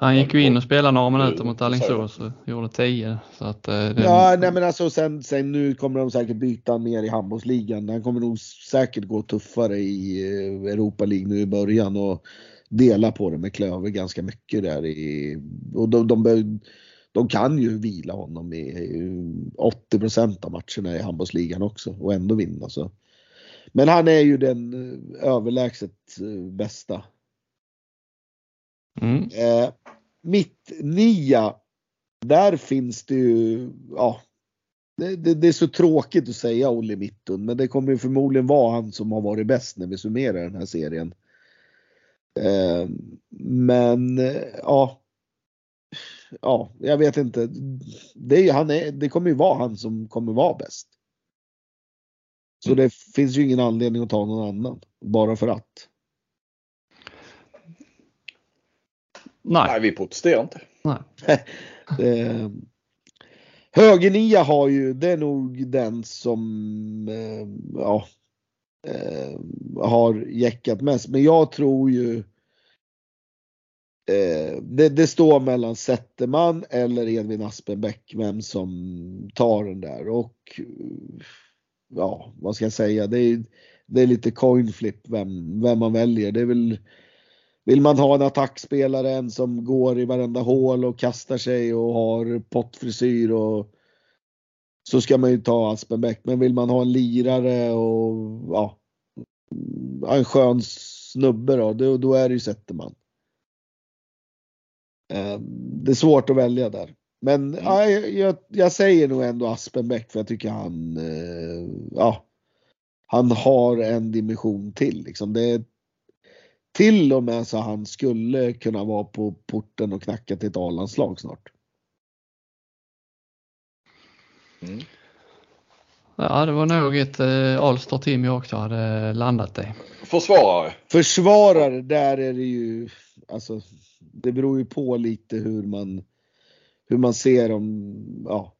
Han gick ju in och spelade några minuter mot Alingsås och gjorde 10. Så att, eh, det... Ja, nej men alltså sen, sen nu kommer de säkert byta mer i handbollsligan. Han kommer nog säkert gå tuffare i eh, Europa League nu i början och dela på det med Klöver ganska mycket där i, och de, de, de, de kan ju vila honom i 80% av matcherna i handbollsligan också och ändå vinna så. Men han är ju den eh, överlägset bästa Mm. Eh, mitt nia, där finns det ju, ja, det, det, det, är så tråkigt att säga Olle Mittun, men det kommer ju förmodligen vara han som har varit bäst när vi summerar den här serien. Eh, men ja, ja, jag vet inte. Det, är, han är, det kommer ju vara han som kommer vara bäst. Så det finns ju ingen anledning att ta någon annan bara för att. Nej. Nej, vi protesterar inte. Nej. eh, Högernia har ju, det är nog den som eh, ja, eh, har jäckat mest. Men jag tror ju eh, det, det, står mellan Zetterman eller Edvin Aspenbäck vem som tar den där. Och ja, vad ska jag säga? Det är, det är lite coin flip vem, vem man väljer. Det är väl vill man ha en attackspelare, en som går i varenda hål och kastar sig och har pottfrisyr och så ska man ju ta Aspenbäck. Men vill man ha en lirare och ja, en skön snubbe då, då, då är det ju Zetterman. Eh, det är svårt att välja där. Men mm. ja, jag, jag, säger nog ändå Aspenbäck för jag tycker han, eh, ja, han har en dimension till. Liksom. Det är till och med så han skulle kunna vara på porten och knacka till ett A-landslag snart. Mm. Ja, det var nog ett eh, All-star team jag också hade landat i. Försvarare? Försvarare, där är det ju, alltså det beror ju på lite hur man, hur man ser dem, ja.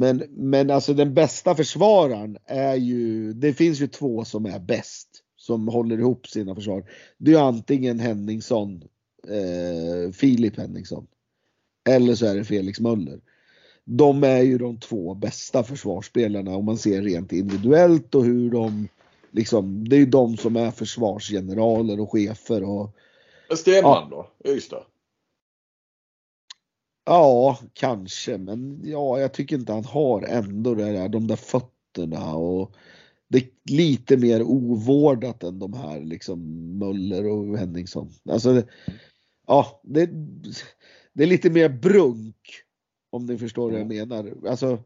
Men, men alltså den bästa försvararen är ju, det finns ju två som är bäst som håller ihop sina försvar. Det är antingen Henningsson, eh, Filip Henningsson. Eller så är det Felix Möller. De är ju de två bästa försvarsspelarna om man ser rent individuellt och hur de liksom, det är ju de som är försvarsgeneraler och chefer och Stenman ja. då, Ystad? Ja, kanske, men ja, jag tycker inte han har ändå det där, de där fötterna och det är lite mer ovårdat än de här liksom Möller och Henningsson. Alltså, det, ja, det, det är lite mer brunk om ni förstår vad jag menar. Alltså,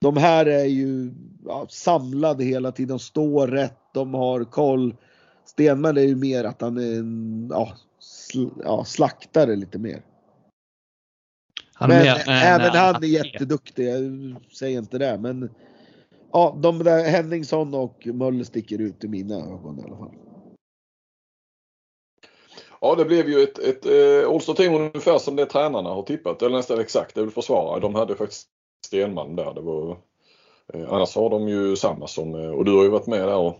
de här är ju ja, samlade hela tiden, står rätt, de har koll. Stenman är ju mer att han är en ja, sl, ja, slaktare lite mer. men mer, även han är jätteduktig, jag säger inte det. Men ja, de där Henningsson och Möller sticker ut i mina ögon i alla fall. Ja, det blev ju ett, ett eh, All-Star-team ungefär som det tränarna har tippat, eller nästan exakt. Det är väl försvarare. De hade faktiskt Stenman där. Det var, eh, annars har de ju samma som, eh, och du har ju varit med där och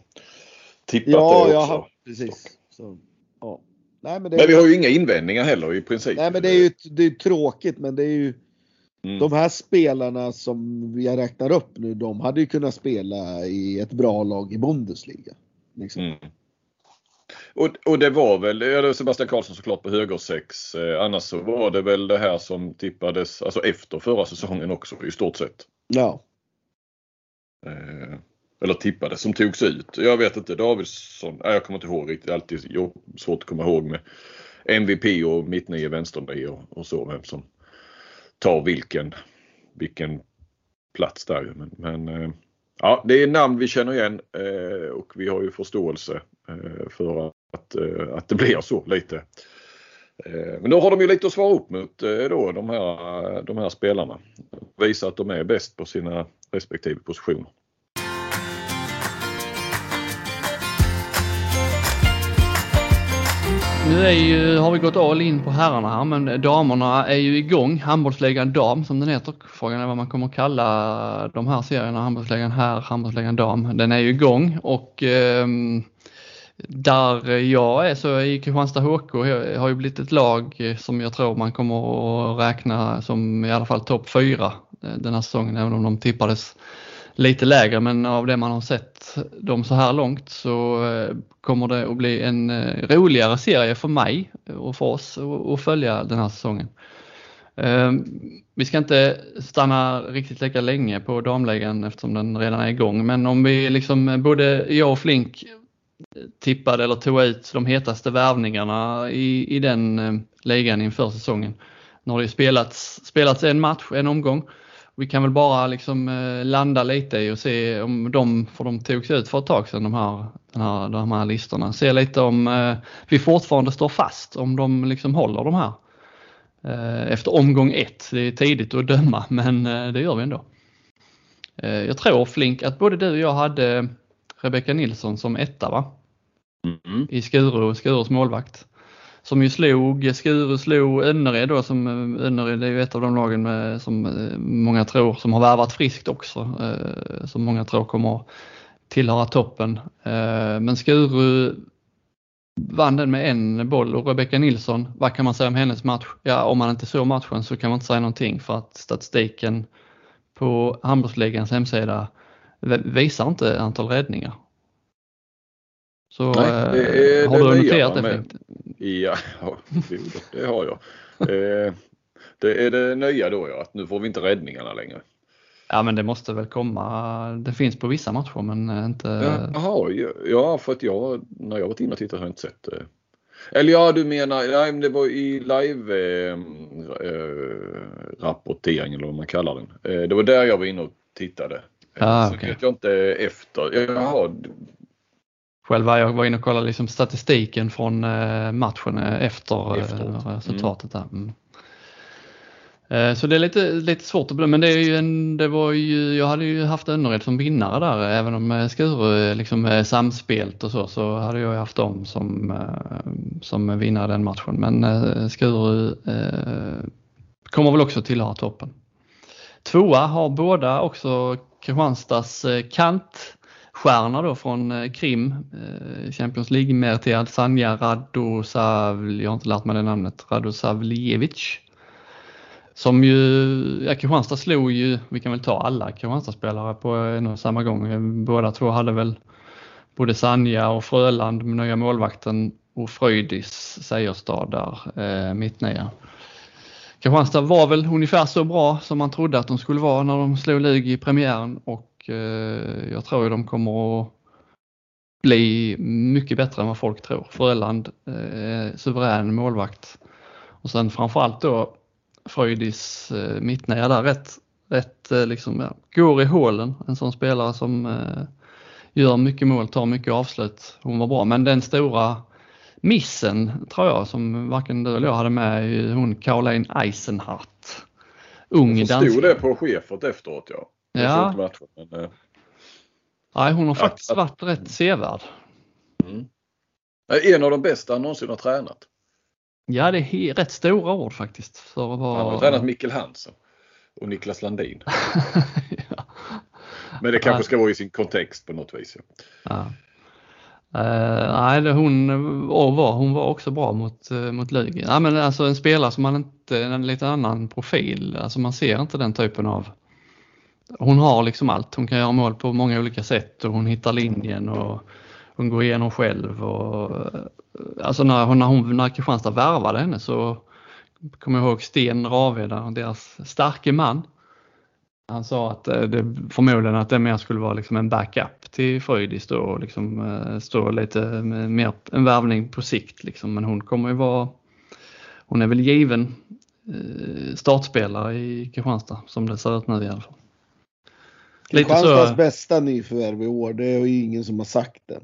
tippat Ja, det också. har precis. Så, ja. Nej, men, det, Men vi har ju inga invändningar heller i princip. nej, men det är ju det är tråkigt, men det är ju Mm. de här spelarna som jag räknar upp nu, de hade ju kunnat spela i ett bra lag i Bundesliga. Liksom. Mm. Och, och det var väl, ja, det var Sebastian Karlsson såklart på högersex. Eh, annars så var det väl det här som tippades alltså efter förra säsongen också i stort sett. Ja. Eh, eller tippades som togs ut. Jag vet inte, Davidsson, nej, jag kommer inte ihåg riktigt. Alltid svårt att komma ihåg med MVP och mittnio, vänsternio och, och så. Vem som tar vilken, vilken plats där. Men, men eh, ja, det är namn vi känner igen eh, och vi har ju förståelse eh, för att, att det blir så lite. Men då har de ju lite att svara upp mot då, de, här, de här spelarna. Visa att de är bäst på sina respektive positioner. Nu är ju, har vi gått all in på herrarna här men damerna är ju igång. Handbollsligan dam som den heter. Frågan är vad man kommer att kalla de här serierna. Handbollsligan här, handbollsligan dam. Den är ju igång och ehm, där jag är så är Kristianstad HK har ju blivit ett lag som jag tror man kommer att räkna som i alla fall topp fyra den här säsongen även om de tippades lite lägre men av det man har sett dem så här långt så eh, kommer det att bli en eh, roligare serie för mig och för oss att- följa den här säsongen. Ehm, vi ska inte stanna riktigt lika länge på damligan eftersom den redan är igång men om vi liksom eh, både jag och Flink tippade eller tog ut de hetaste värvningarna i, i den ligan inför säsongen. Nu har det ju spelats, spelats en match, en omgång. Vi kan väl bara liksom eh, landa lite i och se om de, för de togs ut för ett tag sedan de här, den här, de här listorna. Se lite om eh, vi fortfarande står fast, om de liksom håller de här. Eh, efter omgång ett, det är tidigt att döma men det gör vi ändå. Jag tror Flink att både du och jag hade Rebecka Nilsson som etta va? Mm. i Skuru, Skurus målvakt. Som ju slog, Skuru slog Önnered då som, eh, Önnered är ju ett av de lagen med, som eh, många tror, som har värvat friskt också, eh, som många tror kommer att tillhöra toppen. Eh, men Skuru vann den med en boll och Rebecka Nilsson, vad kan man säga om hennes match? Ja, om man inte såg matchen så kan man inte säga någonting för att statistiken på handbollsligans hemsida visar inte antal räddningar. Så Nej, eh, det är har det du noterat det Flink? Ja, det har jag. Eh, det är det nya då ja, att nu får vi inte räddningarna längre. Ja men det måste väl komma, det finns på vissa matcher men eh, inte... Jaha, ja, för att jag, när jag varit inne och tittat har jag inte sett det. Eller ja, du menar, nej, men det var i live eh, eller vad man kallar den. Eh, det var där jag var inne och tittade. Ah, så okej. vet jag inte efter. Jaha, Själv var jag var inne och kollade liksom statistiken från eh, matchen eh, efter eh, Efteråt. resultatet där. Mm. Eh, Så det är lite, lite svårt att bedöma, men det är ju en, det var ju, jag hade ju haft Önnered som vinnare där, även om Skuru liksom är samspelt och så, så hade jag ju haft dem som, som vinnare den matchen. Men Skuru eh, kommer väl också tillhöra toppen. Tvåa har båda också Kristianstads eh, stjärna då från eh, Krim, eh, Champions League-meriterad Sanja Radosav, jag har inte lärt mig det namnet, Radosavljevic. Som ju, ja Kristianstad slog ju, vi kan väl ta alla Kristianstad-spelare på en och samma gång. Eh, båda två hade väl både Sanja och Fröland med nya målvakten och Fröjdis Seierstad där, eh, mittnia. Kristianstad var väl ungefär så bra som man trodde att de skulle vara när de slog Lugi i premiären och eh, jag tror att de kommer att bli mycket bättre än vad folk tror. Fröland, eh, suverän målvakt. Och sen framförallt då Fröjdis eh, mittnia där rätt, rätt eh, liksom, ja, går i hålen. En sån spelare som eh, gör mycket mål, tar mycket avslut. Hon var bra men den stora missen tror jag som varken du eller jag hade med är hon Caroline Eisenhardt. Ung jag förstod det på chefet efteråt ja. Ja, inte matchen, men, eh, nej, hon har faktiskt att- varit rätt sevärd. mm. Eh, En av de bästa han någonsin har tränat. Ja, det är rätt stora ord faktiskt. För att Han har vara... tränat Mikkel Hansen. och Niklas Landin. ja. Men det kanske ska vara i sin kontext på något vis. Ja. Uh, nej, hon, var, hon var också bra mot, uh, mot Lugi. Ja, men alltså en spelare som man inte, en lite annan profil, alltså man ser inte den typen av hon har liksom allt. Hon kan göra mål på många olika sätt och hon hittar linjen och hon går igenom själv. Och, eh, alltså när, hon, när, hon, när Kristianstad värvade henne så kommer jag ihåg Sten Raveda, deras starke man. Han sa att eh, det, förmodligen att det mer skulle vara liksom en backup till Fröjdis då och liksom, eh, stå lite mer en värvning på sikt. Liksom. Men hon kommer ju vara, hon är väl given startspelare i Kristianstad som det ser ut nu i alla fall. Kristianstads så... bästa nyförvärv i år, det är ju ingen som har sagt den.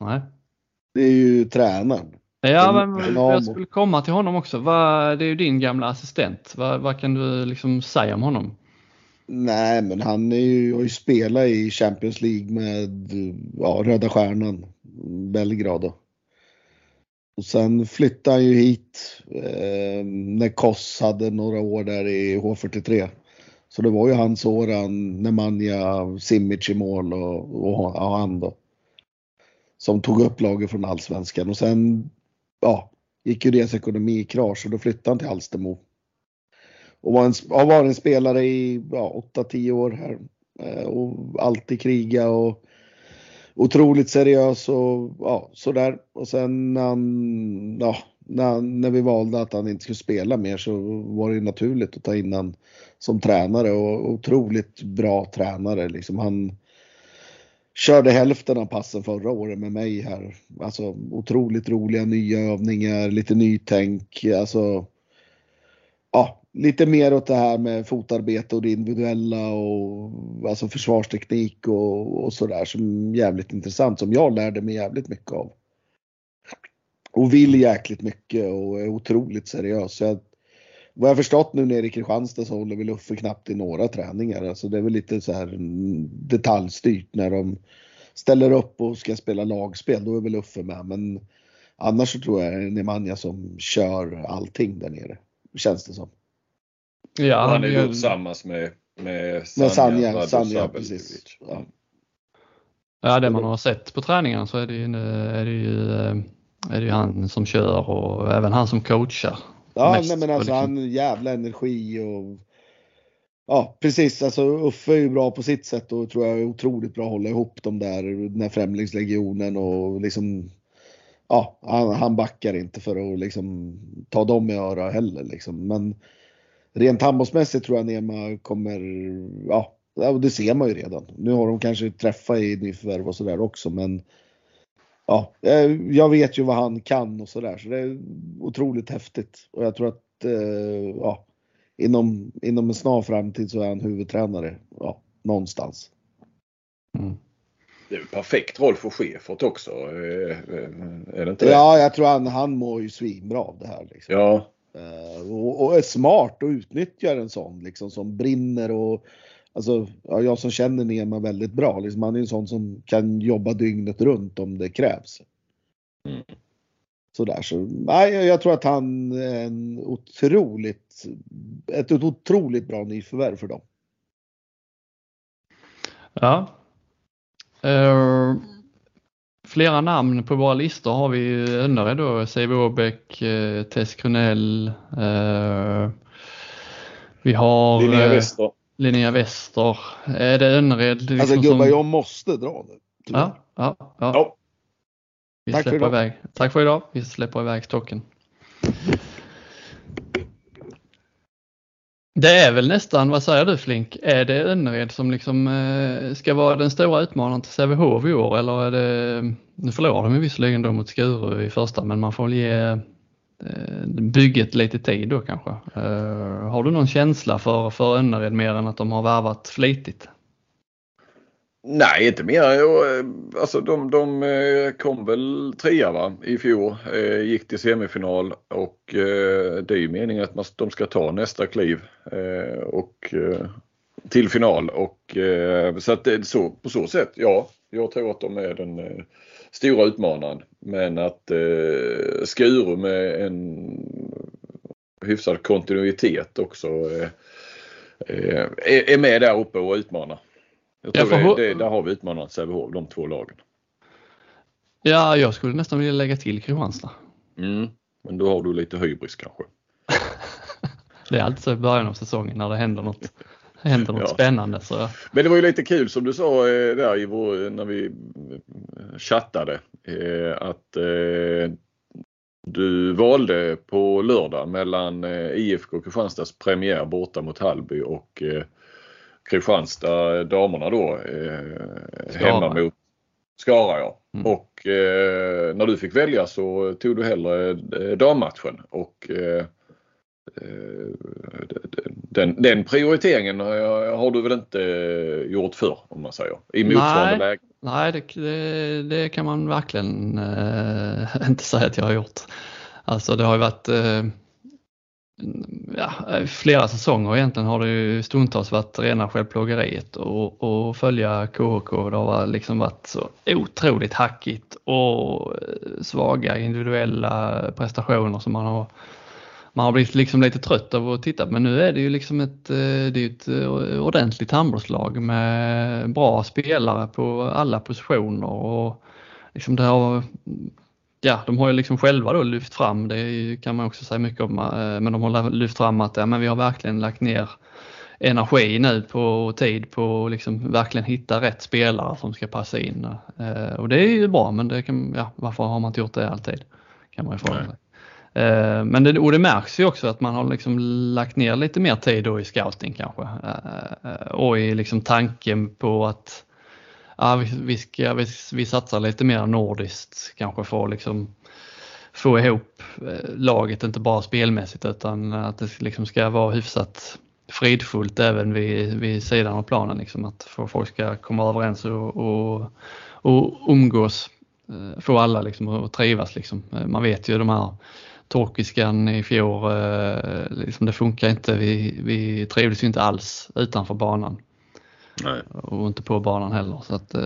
Nej. Det är ju tränaren. Ja, men jag skulle komma till honom också. Vad, det är ju din gamla assistent. Vad, vad kan du liksom säga om honom? Nej, men han är ju, har ju spelat i Champions League med ja, Röda Stjärnan, Belgrad. Då. Och sen flyttade han ju hit eh, när Koss hade några år där i H43. Så det var ju hans år, Nemanja Simic i mål och, och, och han då. Som tog upp laget från allsvenskan och sen ja, gick ju deras ekonomi i krasch och då flyttade han till Alstermo. Och var en, har varit en spelare i ja, 8-10 år här. Eh, och alltid kriga och otroligt seriös och ja, sådär. Och sen han, ja, när, när vi valde att han inte skulle spela mer så var det naturligt att ta in han som tränare och otroligt bra tränare. Liksom han körde hälften av passen förra året med mig här. Alltså otroligt roliga nya övningar, lite nytänk. Alltså, ja, lite mer åt det här med fotarbete och det individuella och alltså försvarsteknik och, och sådär som jävligt intressant som jag lärde mig jävligt mycket av. Och vill jäkligt mycket och är otroligt seriös. Så jag, vad jag förstått nu nere i Kristianstad så håller väl Uffe knappt i några träningar. Alltså det är väl lite så här detaljstyrt när de ställer upp och ska spela lagspel. Då är väl Uffe med. Men annars så tror jag det är Nemanja som kör allting där nere. Känns det som. Ja, han är ju tillsammans med, med Sanja, med Sanja, Sanja precis. Ja. ja, det man har sett på träningarna så är det ju, är det ju, är det ju han som kör och även han som coachar. Ja, nej, men alltså han har jävla energi och Ja, precis. Alltså Uffe är ju bra på sitt sätt och tror jag är otroligt bra att hålla ihop de där, den här främlingslegionen och liksom Ja, han, han backar inte för att liksom ta dem i öra heller liksom. Men rent handbollsmässigt tror jag Nema kommer, ja, det ser man ju redan. Nu har de kanske träffat i nyförvärv och sådär också men ja, jag vet ju vad han kan och sådär så det är otroligt häftigt och jag tror att eh, ja, inom, inom en snar framtid så är han huvudtränare ja, någonstans. Mm. Det är en perfekt roll för chefet också. Eh, eh, är det inte det? Ja, jag tror han, han mår ju svinbra av det här. Liksom. Ja. Och, och, är smart och utnyttjar en sån liksom som brinner och Alltså, ja, jag som känner Nema väldigt bra, liksom, han är en sån som kan jobba dygnet runt om det krävs. Mm. Sådär, så nej, jag tror att han är en otroligt, ett otroligt bra nyförvärv för dem. Ja. Uh, flera namn på våra listor har vi Önnered då, C.V. Åbäck, uh, Tess Krunell. Uh, vi har Linnea Wester. Linnea Wester. Är det Önnered? Liksom alltså gubbar, som... jag måste dra nu. Ja, ja, ja. ja. Vi Tack för idag. Iväg. Tack för idag. Vi släpper iväg stocken. Det är väl nästan, vad säger du Flink, är det Önnered som liksom eh, ska vara den stora utmanaren till Sävehof i år eller är det, nu förlorar de visserligen då mot Skuru i första men man får väl ge Eh, bygget lite tid då kanske. Uh, har du någon känsla för, för Önnered mer än att de har värvat flitigt? Nej, inte mer. Eh, alltså de, de kom väl trea va? i fjol. Gick till semifinal och det är ju meningen att de ska ta nästa kliv och, till final. Och, så att det, så, på så sätt, ja, jag tror att de är den stora utmanaren. Men att eh, Skuru med en hyfsad kontinuitet också eh, är, är med där uppe och utmanar. Jag tror Ja, för det, det, där har vi utmanat Sävehof, de två lagen. Ja, jag skulle nästan vilja lägga till Kristianstad. Mm. Men då har du lite hybris kanske. Det är alltid så i början av säsongen när det händer något, händer något Ja. spännande. Så, Men det var ju lite kul som du sa eh, där i vår, när vi chattade eh, att eh, du valde på lördag mellan IFK Kristianstads premiär borta mot Hallby och Kristianstad damerna då Skara. hemma mot Skara ja. Mm. Och när du fick välja så tog du hellre dammatchen och den, den prioriteringen har har du väl inte eh, gjort för om man säger i motsvarande Nej. läge? nej, det, det, det kan man verkligen eh, inte säga att jag har gjort. Alltså det har ju varit eh, ja, flera säsonger egentligen har det ju stundtals varit rena självplågeriet och, och följa KHK. Det har liksom varit så otroligt hackigt och eh, svaga individuella prestationer som man har man har blivit liksom lite trött av att titta men nu är det ju liksom ett, eh, det är ett eh, ordentligt handbollslag med bra spelare på alla positioner och liksom det har, ja de har ju liksom själva då lyft fram, det kan man också säga mycket om, eh, men de har lyft fram att ja, men vi har verkligen lagt ner energi nu på och tid på att liksom verkligen hitta rätt spelare som ska passa in. Och det är ju bra men det kan, ja, varför har man inte gjort det alltid? Kan man ju fråga sig. Eh, men det, och det märks ju också att man har liksom lagt ner lite mer tid då i scouting kanske. Eh, eh, och i liksom tanken på att ja, vi, vi, ska, vi, vi satsar lite mer nordiskt kanske för att liksom få ihop laget, inte bara spelmässigt utan att det liksom ska vara hyfsat fridfullt även vid, vid sidan av planen. Liksom, att få folk ska komma överens och, och, och umgås, få alla liksom att trivas. Liksom. Man vet ju de här Torkiskan i fjol, eh, liksom det funkar inte. Vi, vi trivdes inte alls utanför banan Nej. och inte på banan heller. Så att, eh,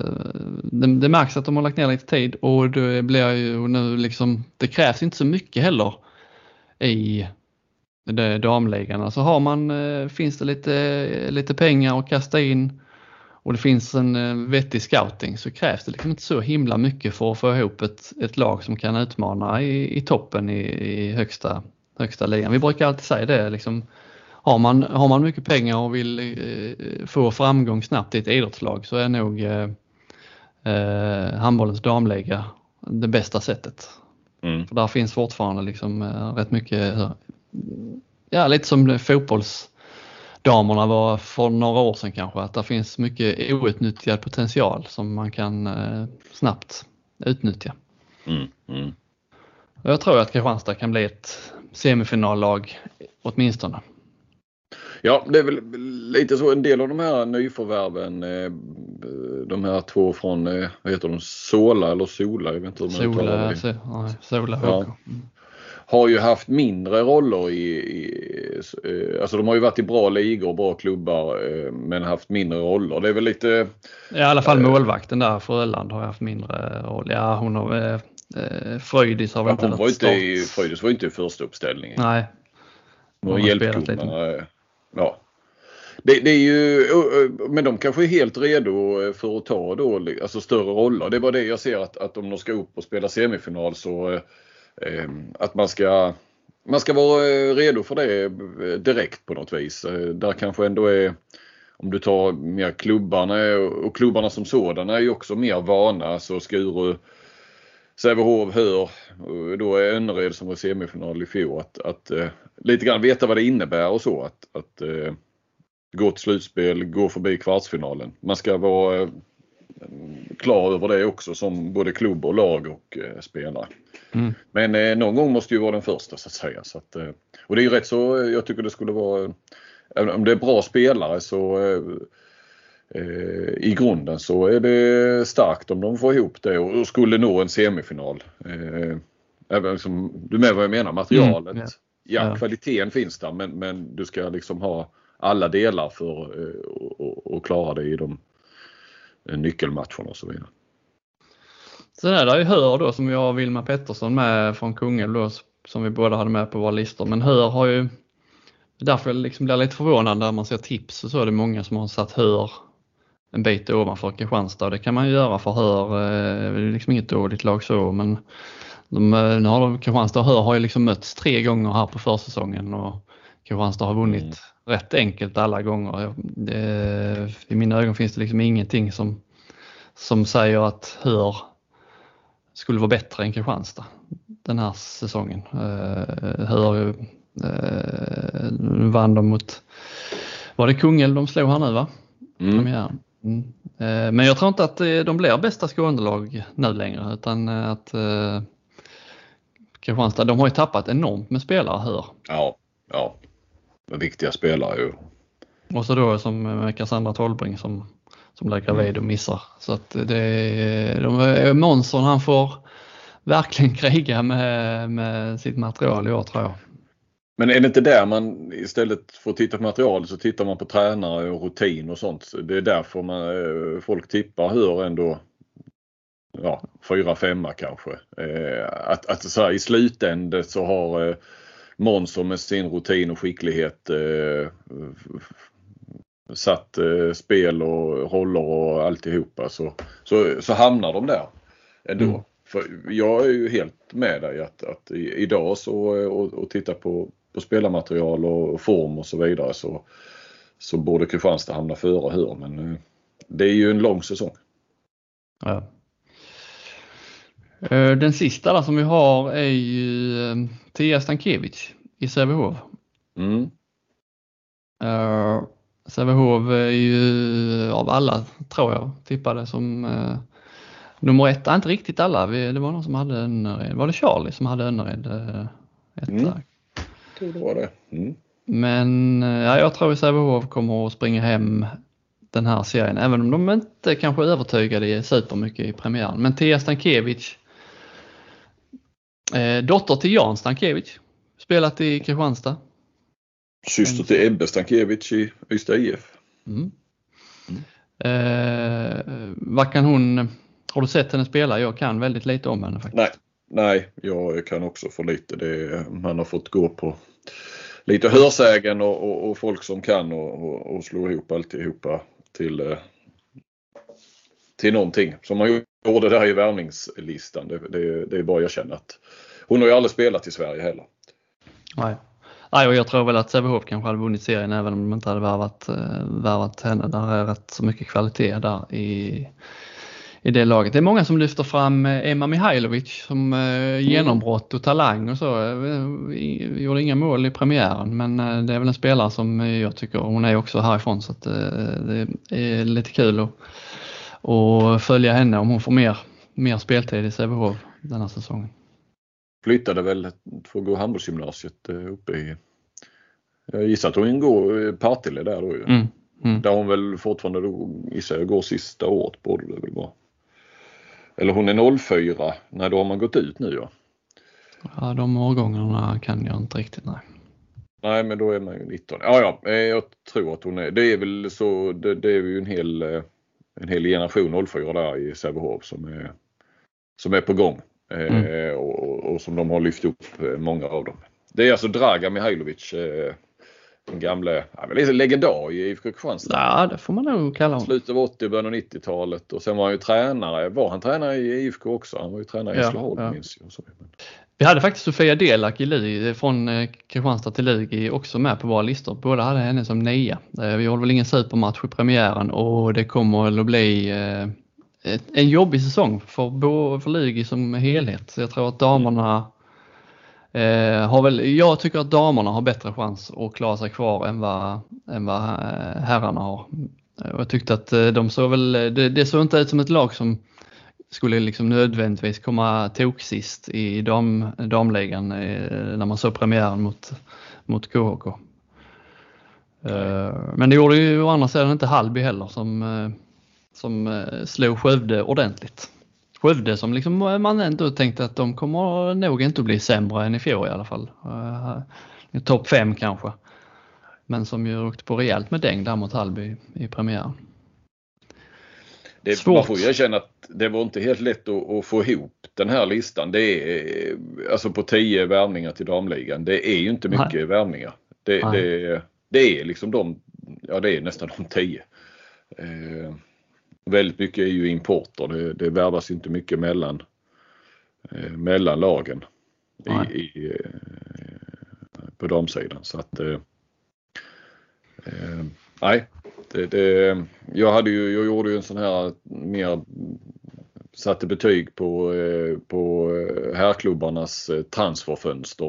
det, det märks att de har lagt ner lite tid och det blir ju nu liksom, det krävs inte så mycket heller i damligan. Alltså har man, eh, finns det lite, lite pengar att kasta in och det finns en eh, vettig scouting så krävs det liksom inte så himla mycket för att få ihop ett, ett lag som kan utmana i, i toppen i, i högsta, högsta ligan. Vi brukar alltid säga det liksom, har man, har man mycket pengar och vill eh, få framgång snabbt i ett idrottslag så är nog eh, eh, handbollens damliga det bästa sättet. Mm. För där finns fortfarande liksom eh, rätt mycket, ja lite som fotbollsdamerna var för några år sedan kanske, att det finns mycket outnyttjad potential som man kan eh, snabbt utnyttja. Mm. Mm. Jag tror att Kristianstad kan bli ett semifinallag åtminstone. Ja, det är väl lite så en del av de här nyförvärven, eh, de här två från, eh, vad heter de, Sola eller Sola, jag vet inte hur man uttalar Sola, det. so, nej, Sola Ja. Har ju haft mindre roller i, i eh, alltså de har ju varit i bra ligor och bra klubbar eh, men haft mindre roller. Det är väl lite, I alla fall Eh. målvakten där, Fröland, har haft mindre roll. Ja, hon har, eh, Fröjdis har väl inte varit inte i, start. Fröjdis var inte i första uppställningen. Nej, Hon har spelat eh, Ja. Det, det är ju, men de kanske är helt redo för att ta då, alltså större roller. Det är bara det jag ser att, att om de ska upp och spela semifinal så Ehm, att man ska man ska vara eh, redo för det eh, direkt på något vis. Eh, där kanske ändå är om du tar mer klubbarna och klubbarna som sådana är ju också mer vana. Så Skuru, Sävehof, Hör, och då är Önnered som var semifinal i fjol. Att, att eh, lite grann veta vad det innebär och så. Att, att eh, gå till slutspel, gå förbi kvartsfinalen. Man ska vara eh, klar över det också som både klubb och lag och eh, spelare. Mm. Men eh, någon gång måste ju vara den första så att säga. Så att, eh, och det är ju rätt så, jag tycker det skulle vara, även om det är bra spelare så eh, eh, i grunden så är det starkt om de får ihop det och, och skulle nå en semifinal. Eh, även som, du med vad jag menar, materialet. Mm, ja. ja. Kvaliteten finns där men, men du ska liksom ha alla delar för eh, att klara det i de eh, nyckelmatcherna och så vidare. Sen är det ju Hör då som vi har Vilma Pettersson med från Kungälv då, som vi båda hade med på våra listor. Men Hör har ju Därför liksom blir jag lite förvånad när man ser tips och så är det många som har satt hör en bit ovanför Kristianstad. Det kan man ju göra för hör, eh, det är liksom inget dåligt lag så men de, eh, nu har de, Kristianstad och Hör har ju liksom mötts tre gånger här på försäsongen och Kristianstad har vunnit mm. rätt enkelt alla gånger. Det, I mina ögon finns det liksom ingenting som, som säger att Hör skulle vara bättre än Kristianstad den här säsongen. Uh, Hör uh, vann de mot, var det Kungälv de slog här nu va? Mm. Mm. Men jag tror inte att de blir bästa Skånelag nu längre utan att Kristianstad, de har ju tappat enormt med spelare hör. Ja, ja. Viktiga spelare ju. Och så då som med Cassandra Tolbring som, som blir gravid och missar. Så att det de, Månsson han får verkligen kriga med, med sitt material i år tror jag. Men är det inte där man istället för att titta på materialet så tittar man på tränare och rutin och sånt. Det är därför man, eh, folk tippar hur ändå ja, fyra, femma kanske. Eh, att, att så här, i slutändet så har eh, Månsson med sin rutin och skicklighet satt eh, spel och roller och alltihopa så, så, så hamnar de där ändå. Mm. För jag är ju helt med dig att, att idag så och, och titta på, på spelarmaterial och form och så vidare så, så borde Kristianstad hamna före Hör men eh, det är ju en lång säsong. Ja. Eh, den sista där som vi har är ju eh, Tia Stankiewicz i Sävehof. Mm. Uh, Sävehof är ju av alla, tror jag, tippade som uh, nummer ett. Inte riktigt alla, vi, det var någon som hade Önnered. Var det Charlie som hade Önnered uh, etta? Mm. Jag tror det var det. Mm. Men ja, jag tror att Sävehof kommer att springa hem den här serien, även om de inte kanske övertygade supermycket i premiären. Men Tia Stankiewicz Eh, dotter till Jan Stankiewicz. Spelat i Kristianstad. Syster till Ebbe Stankiewicz i Ystad IF. Mm. Mm. Eh, vad kan hon, har du sett henne spela? Jag kan väldigt lite om henne faktiskt. Nej, nej jag kan också få lite. Det, man har fått gå på lite hörsägen och, och, och folk som kan och, och, och slå ihop alltihopa till, eh, till någonting. Som man gjorde där i värvningslistan. Det, det, det är bara att erkänna att hon har ju aldrig spelat i Sverige heller. Nej. Nej, och jag tror väl att Sävehof kanske hade vunnit serien även om de inte hade värvat, eh, värvat henne. Där är rätt så mycket kvalitet där i, i det laget. Det är många som lyfter fram eh, Emma Mihailovic som eh, mm. genombrott och talang och så. Gjorde inga mål i premiären men det är väl en spelare som jag tycker, hon är också härifrån så att det är lite kul att, att följa henne om hon får mer, mer speltid i Sävehof den här säsongen flyttade väl för att gå handbollsgymnasiet eh, uppe i jag gissar att hon går eh, Partille där då ju. Mm, mm. Där hon väl fortfarande då, gissar jag, går sista året borde det väl vara. Eller hon är 04, nej då har man gått ut nu ja. Ja de årgångarna kan jag inte riktigt nej. Nej men då är man ju 19. Ja ja, eh, jag tror att hon är, det är väl så, det, det är ju en hel, en hel generation 04 där i Sävehof som är, som är på gång. Mm. Eh, och, och, som de har lyft upp, eh, många av dem. Det är alltså Dragan Mihailovic, eh, den gamle, ja, legendar i IFK Kristianstad. Ja, det får man nog kalla honom. Slutet av 80 början av 90-talet och sen var han ju tränare. Var han tränare i IFK också? Han var ju tränare i Hässleholm ja, minns jag. Vi hade faktiskt Sofia Delak i Lig, från Kristianstad till Lig också med på våra listor. Båda hade henne som nia. Vi håller väl ingen supermatch i premiären och det kommer att bli en jobbig säsong för, för Lugi som helhet. Så jag tror att damerna eh, har väl, jag tycker att damerna har bättre chans att klara sig kvar än vad, än vad eh, herrarna har. Eh, och jag tyckte att eh, de såg väl, det, det såg inte ut som ett lag som skulle liksom nödvändigtvis komma toksist i dam, damligan eh, när man såg premiären mot, mot KHK. Men det gjorde ju å andra sidan inte Halby heller som som eh, slog Skövde ordentligt. Skövde som liksom eh, man ändå tänkte att de kommer nog inte bli sämre än i fjol i alla fall. Eh, topp 5 kanske. Men som ju åkte på rejält med däng där mot Halby i premiären. Det, man får ju erkänna att det var inte helt lätt att, att, få ihop den här listan. Det är, alltså på 10 värvningar till damligan. Det är ju inte mycket värvningar. Det, det, det, är liksom de, ja det är nästan de 10 väldigt mycket är ju importer. Det, det värvas inte mycket mellan, eh, mellan lagen i, i, eh, på damsidan. Så att, eh, eh, nej, det, det, jag, hade ju, jag gjorde ju en sån här mer satte betyg på, eh, på herrklubbarnas transferfönster.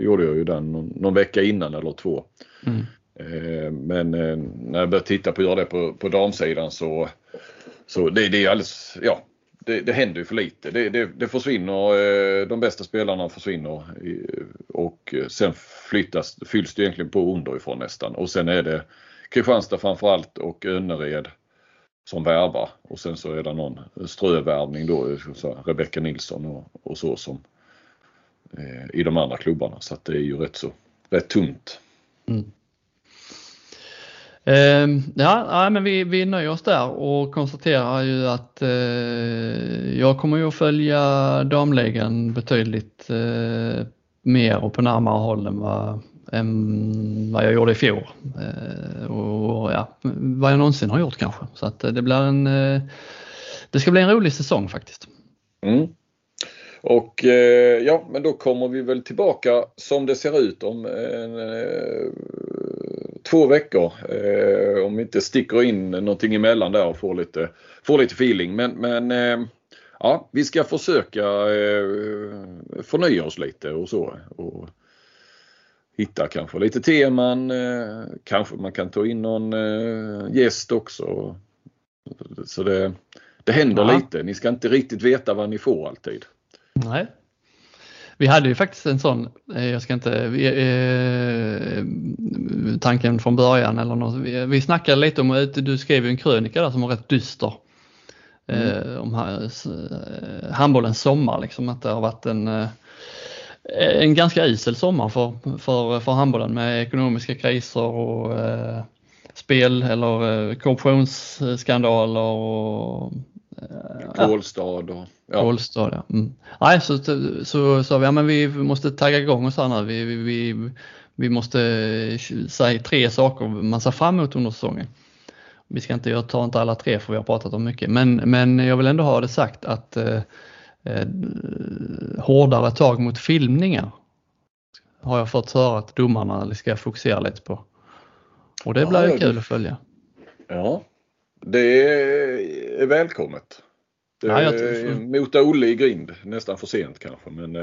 Gjorde jag ju den någon, någon vecka innan eller två. Mm. Eh, men eh, när jag började titta på att göra det på, på damsidan så, så det, det är alldeles, ja, det, det händer ju för lite. Det, det, det försvinner, eh, de bästa spelarna försvinner och sen flyttas, fylls det egentligen på underifrån nästan och sen är det Kristianstad framförallt och Önnered som värvar och sen så är det någon strövärvning då, Rebecka Nilsson och, och så som eh, i de andra klubbarna så att det är ju rätt så rätt tungt. Mm. Ehm, ja, men vi, vi nöjer oss där och konstaterar ju att eh, jag kommer ju att följa damligan betydligt eh, mer och på närmare håll än vad, än vad jag gjorde i fjol. Eh, och ja, vad jag någonsin har gjort kanske. Så att eh, det blir en, eh, det ska bli en rolig säsong faktiskt. Mm. Och eh, ja, men då kommer vi väl tillbaka som det ser ut om eh, två veckor. Eh, om vi inte sticker in någonting emellan där och får lite, får lite feeling. Men, men eh, ja, vi ska försöka eh, förnya oss lite och så. Och hitta kanske lite teman. Eh, kanske man kan ta in någon eh, gäst också. Så det, det händer Ja. lite. Ni ska inte riktigt veta vad ni får alltid. Nej. Vi hade ju faktiskt en sån, eh, jag ska inte, vi, eh, tanken från början eller något, vi, vi snackade lite om, eh, du skrev ju en krönika där som var rätt dyster. Eh, om s- eh, handbollens sommar liksom, att det har varit en, eh, en ganska isel sommar för, för, för handbollen med ekonomiska kriser och eh, spel eller eh, korruptionsskandaler och eh. Kolstad och ja. Kolstad, ja. Mm. Nej, så så sa vi, ja men vi måste tagga igång oss här nu. Vi, vi, vi, vi måste eh, säga tre saker man ser fram emot under säsongen. Vi ska inte, jag tar inte alla tre för vi har pratat om mycket, men, men jag vill ändå ha det sagt att eh, eh, hårdare tag mot filmningar har jag fått höra att domarna ska fokusera lite på. Och det blir ja, kul det- att följa. ja. Det är välkommet. Det Ja, jag tror- mota Olle i grind. Nästan för sent kanske men eh,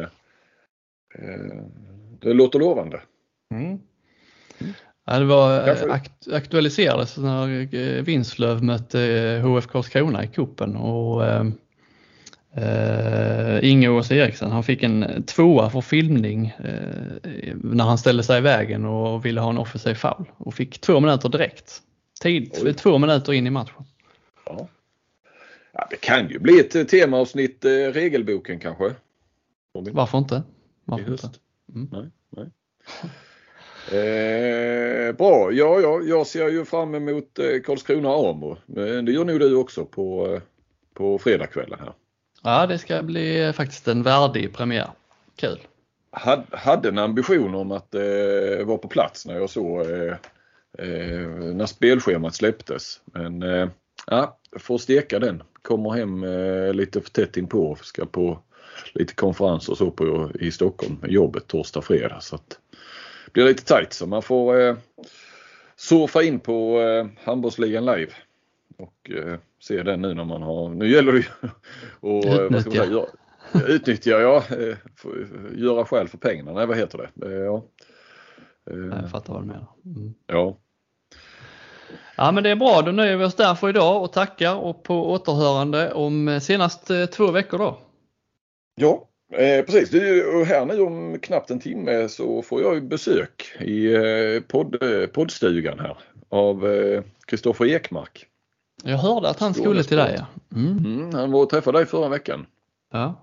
eh, det låter lovande. Mm. Ja, det var eh, Kanske- akt, aktualiserades när eh, Vinslöv mötte eh, HF Karlskrona i kuppen och eh, eh, Inge Ås Eriksen han fick en tvåa för filmning eh, när han ställde sig i vägen och ville ha en offensiv foul och fick två minuter direkt. Tid, Oj. två minuter in i matchen. Ja. Ja, det kan ju bli ett eh, temaavsnitt, eh, regelboken kanske. Varför inte? Varför inte? Mm. Nej, nej. Eh, bra, ja, ja, jag ser ju fram emot eh, Karlskrona Amo. Men det gör nog du också på, eh, på fredagskvällen här. Ja, det ska bli faktiskt en värdig premiär. Kul. Had, hade en ambition om att eh, vara på plats när jag såg eh, eh, när spelschemat släpptes. Men eh, ja, får steka den. Kommer hem eh, lite för tätt inpå. Ska på lite konferenser och så på, i Stockholm med jobbet torsdag, fredag. Så att det blir lite tajt så man får eh, surfa in på eh, handbollsligan live. Och eh, se den nu när man har, nu gäller det ju att eh, vad ska man säga, Utnyttja. ja. eh, Göra skäl för pengarna, nej vad heter det? Eh, Ja. Jag fattar vad du menar. Mm. ja. Ja men det är bra, då nöjer vi oss där för idag och tackar och på återhörande om eh, senast eh, två veckor då. Ja, eh, precis. Är ju här nu om knappt en timme så får jag ju besök i eh, podd, eh, poddstugan här av eh, Kristoffer Ekmark. Jag hörde att han skulle till dig. Ja. Mm. Mm, han var och träffade dig förra veckan. Ja.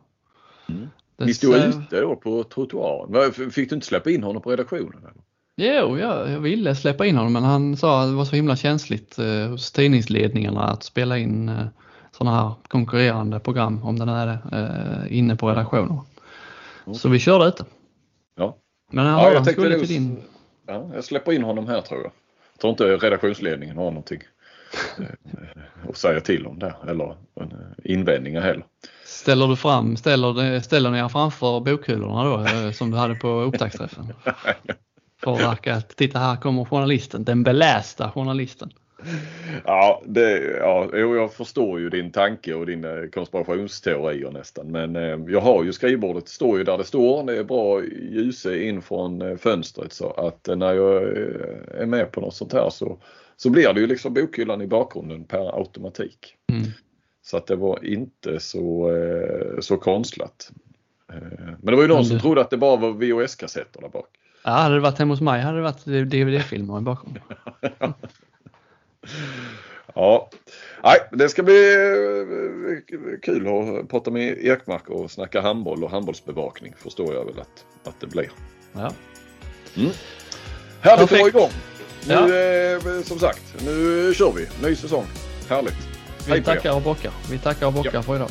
Mm. Ni stod ute då på trottoaren. Fick du inte släppa in honom på redaktionen? eller? Jo, ja, jag ville släppa in honom men han sa att det var så himla känsligt eh, hos tidningsledningarna att spela in eh, sådana här konkurrerande program, om det nu är eh, inne på redaktionen. Så vi körde ute. Ja. Men han Ja, jag han skulle till din. Ja, jag släpper in honom här tror jag. Jag tror inte redaktionsledningen har någonting att säga till om där eller invändningar heller. Ställer du fram, ställer, ställer ni er framför bokhyllorna då eh, som du hade på upptaktsträffen? För att titta här kommer journalisten, den belästa journalisten. Ja, det, ja, jag förstår ju din tanke och dina konspirationsteorier nästan. Men eh, jag har ju skrivbordet, det står ju där det står. Det är bra ljus in från eh, fönstret så att eh, när jag eh, är med på något sånt här så, så blir det ju liksom bokhyllan i bakgrunden per automatik. Mm. Så att det var inte så, eh, så konstlat. Eh, men det var ju någon som trodde att det bara var VHS-kassetter där bak. Ja, hade det varit hemma hos mig hade det varit DVD-filmer bakgrunden. ja, Nej, det ska bli eh, kul att prata med Ekmark och snacka handboll och handbollsbevakning förstår jag väl att, att det blir. Ja. Mm. Härligt att vara igång. Nu, ja. eh, som sagt, nu kör vi. Ny säsong. Härligt. Vi tackar och bockar. Vi tackar och bockar ja. för idag.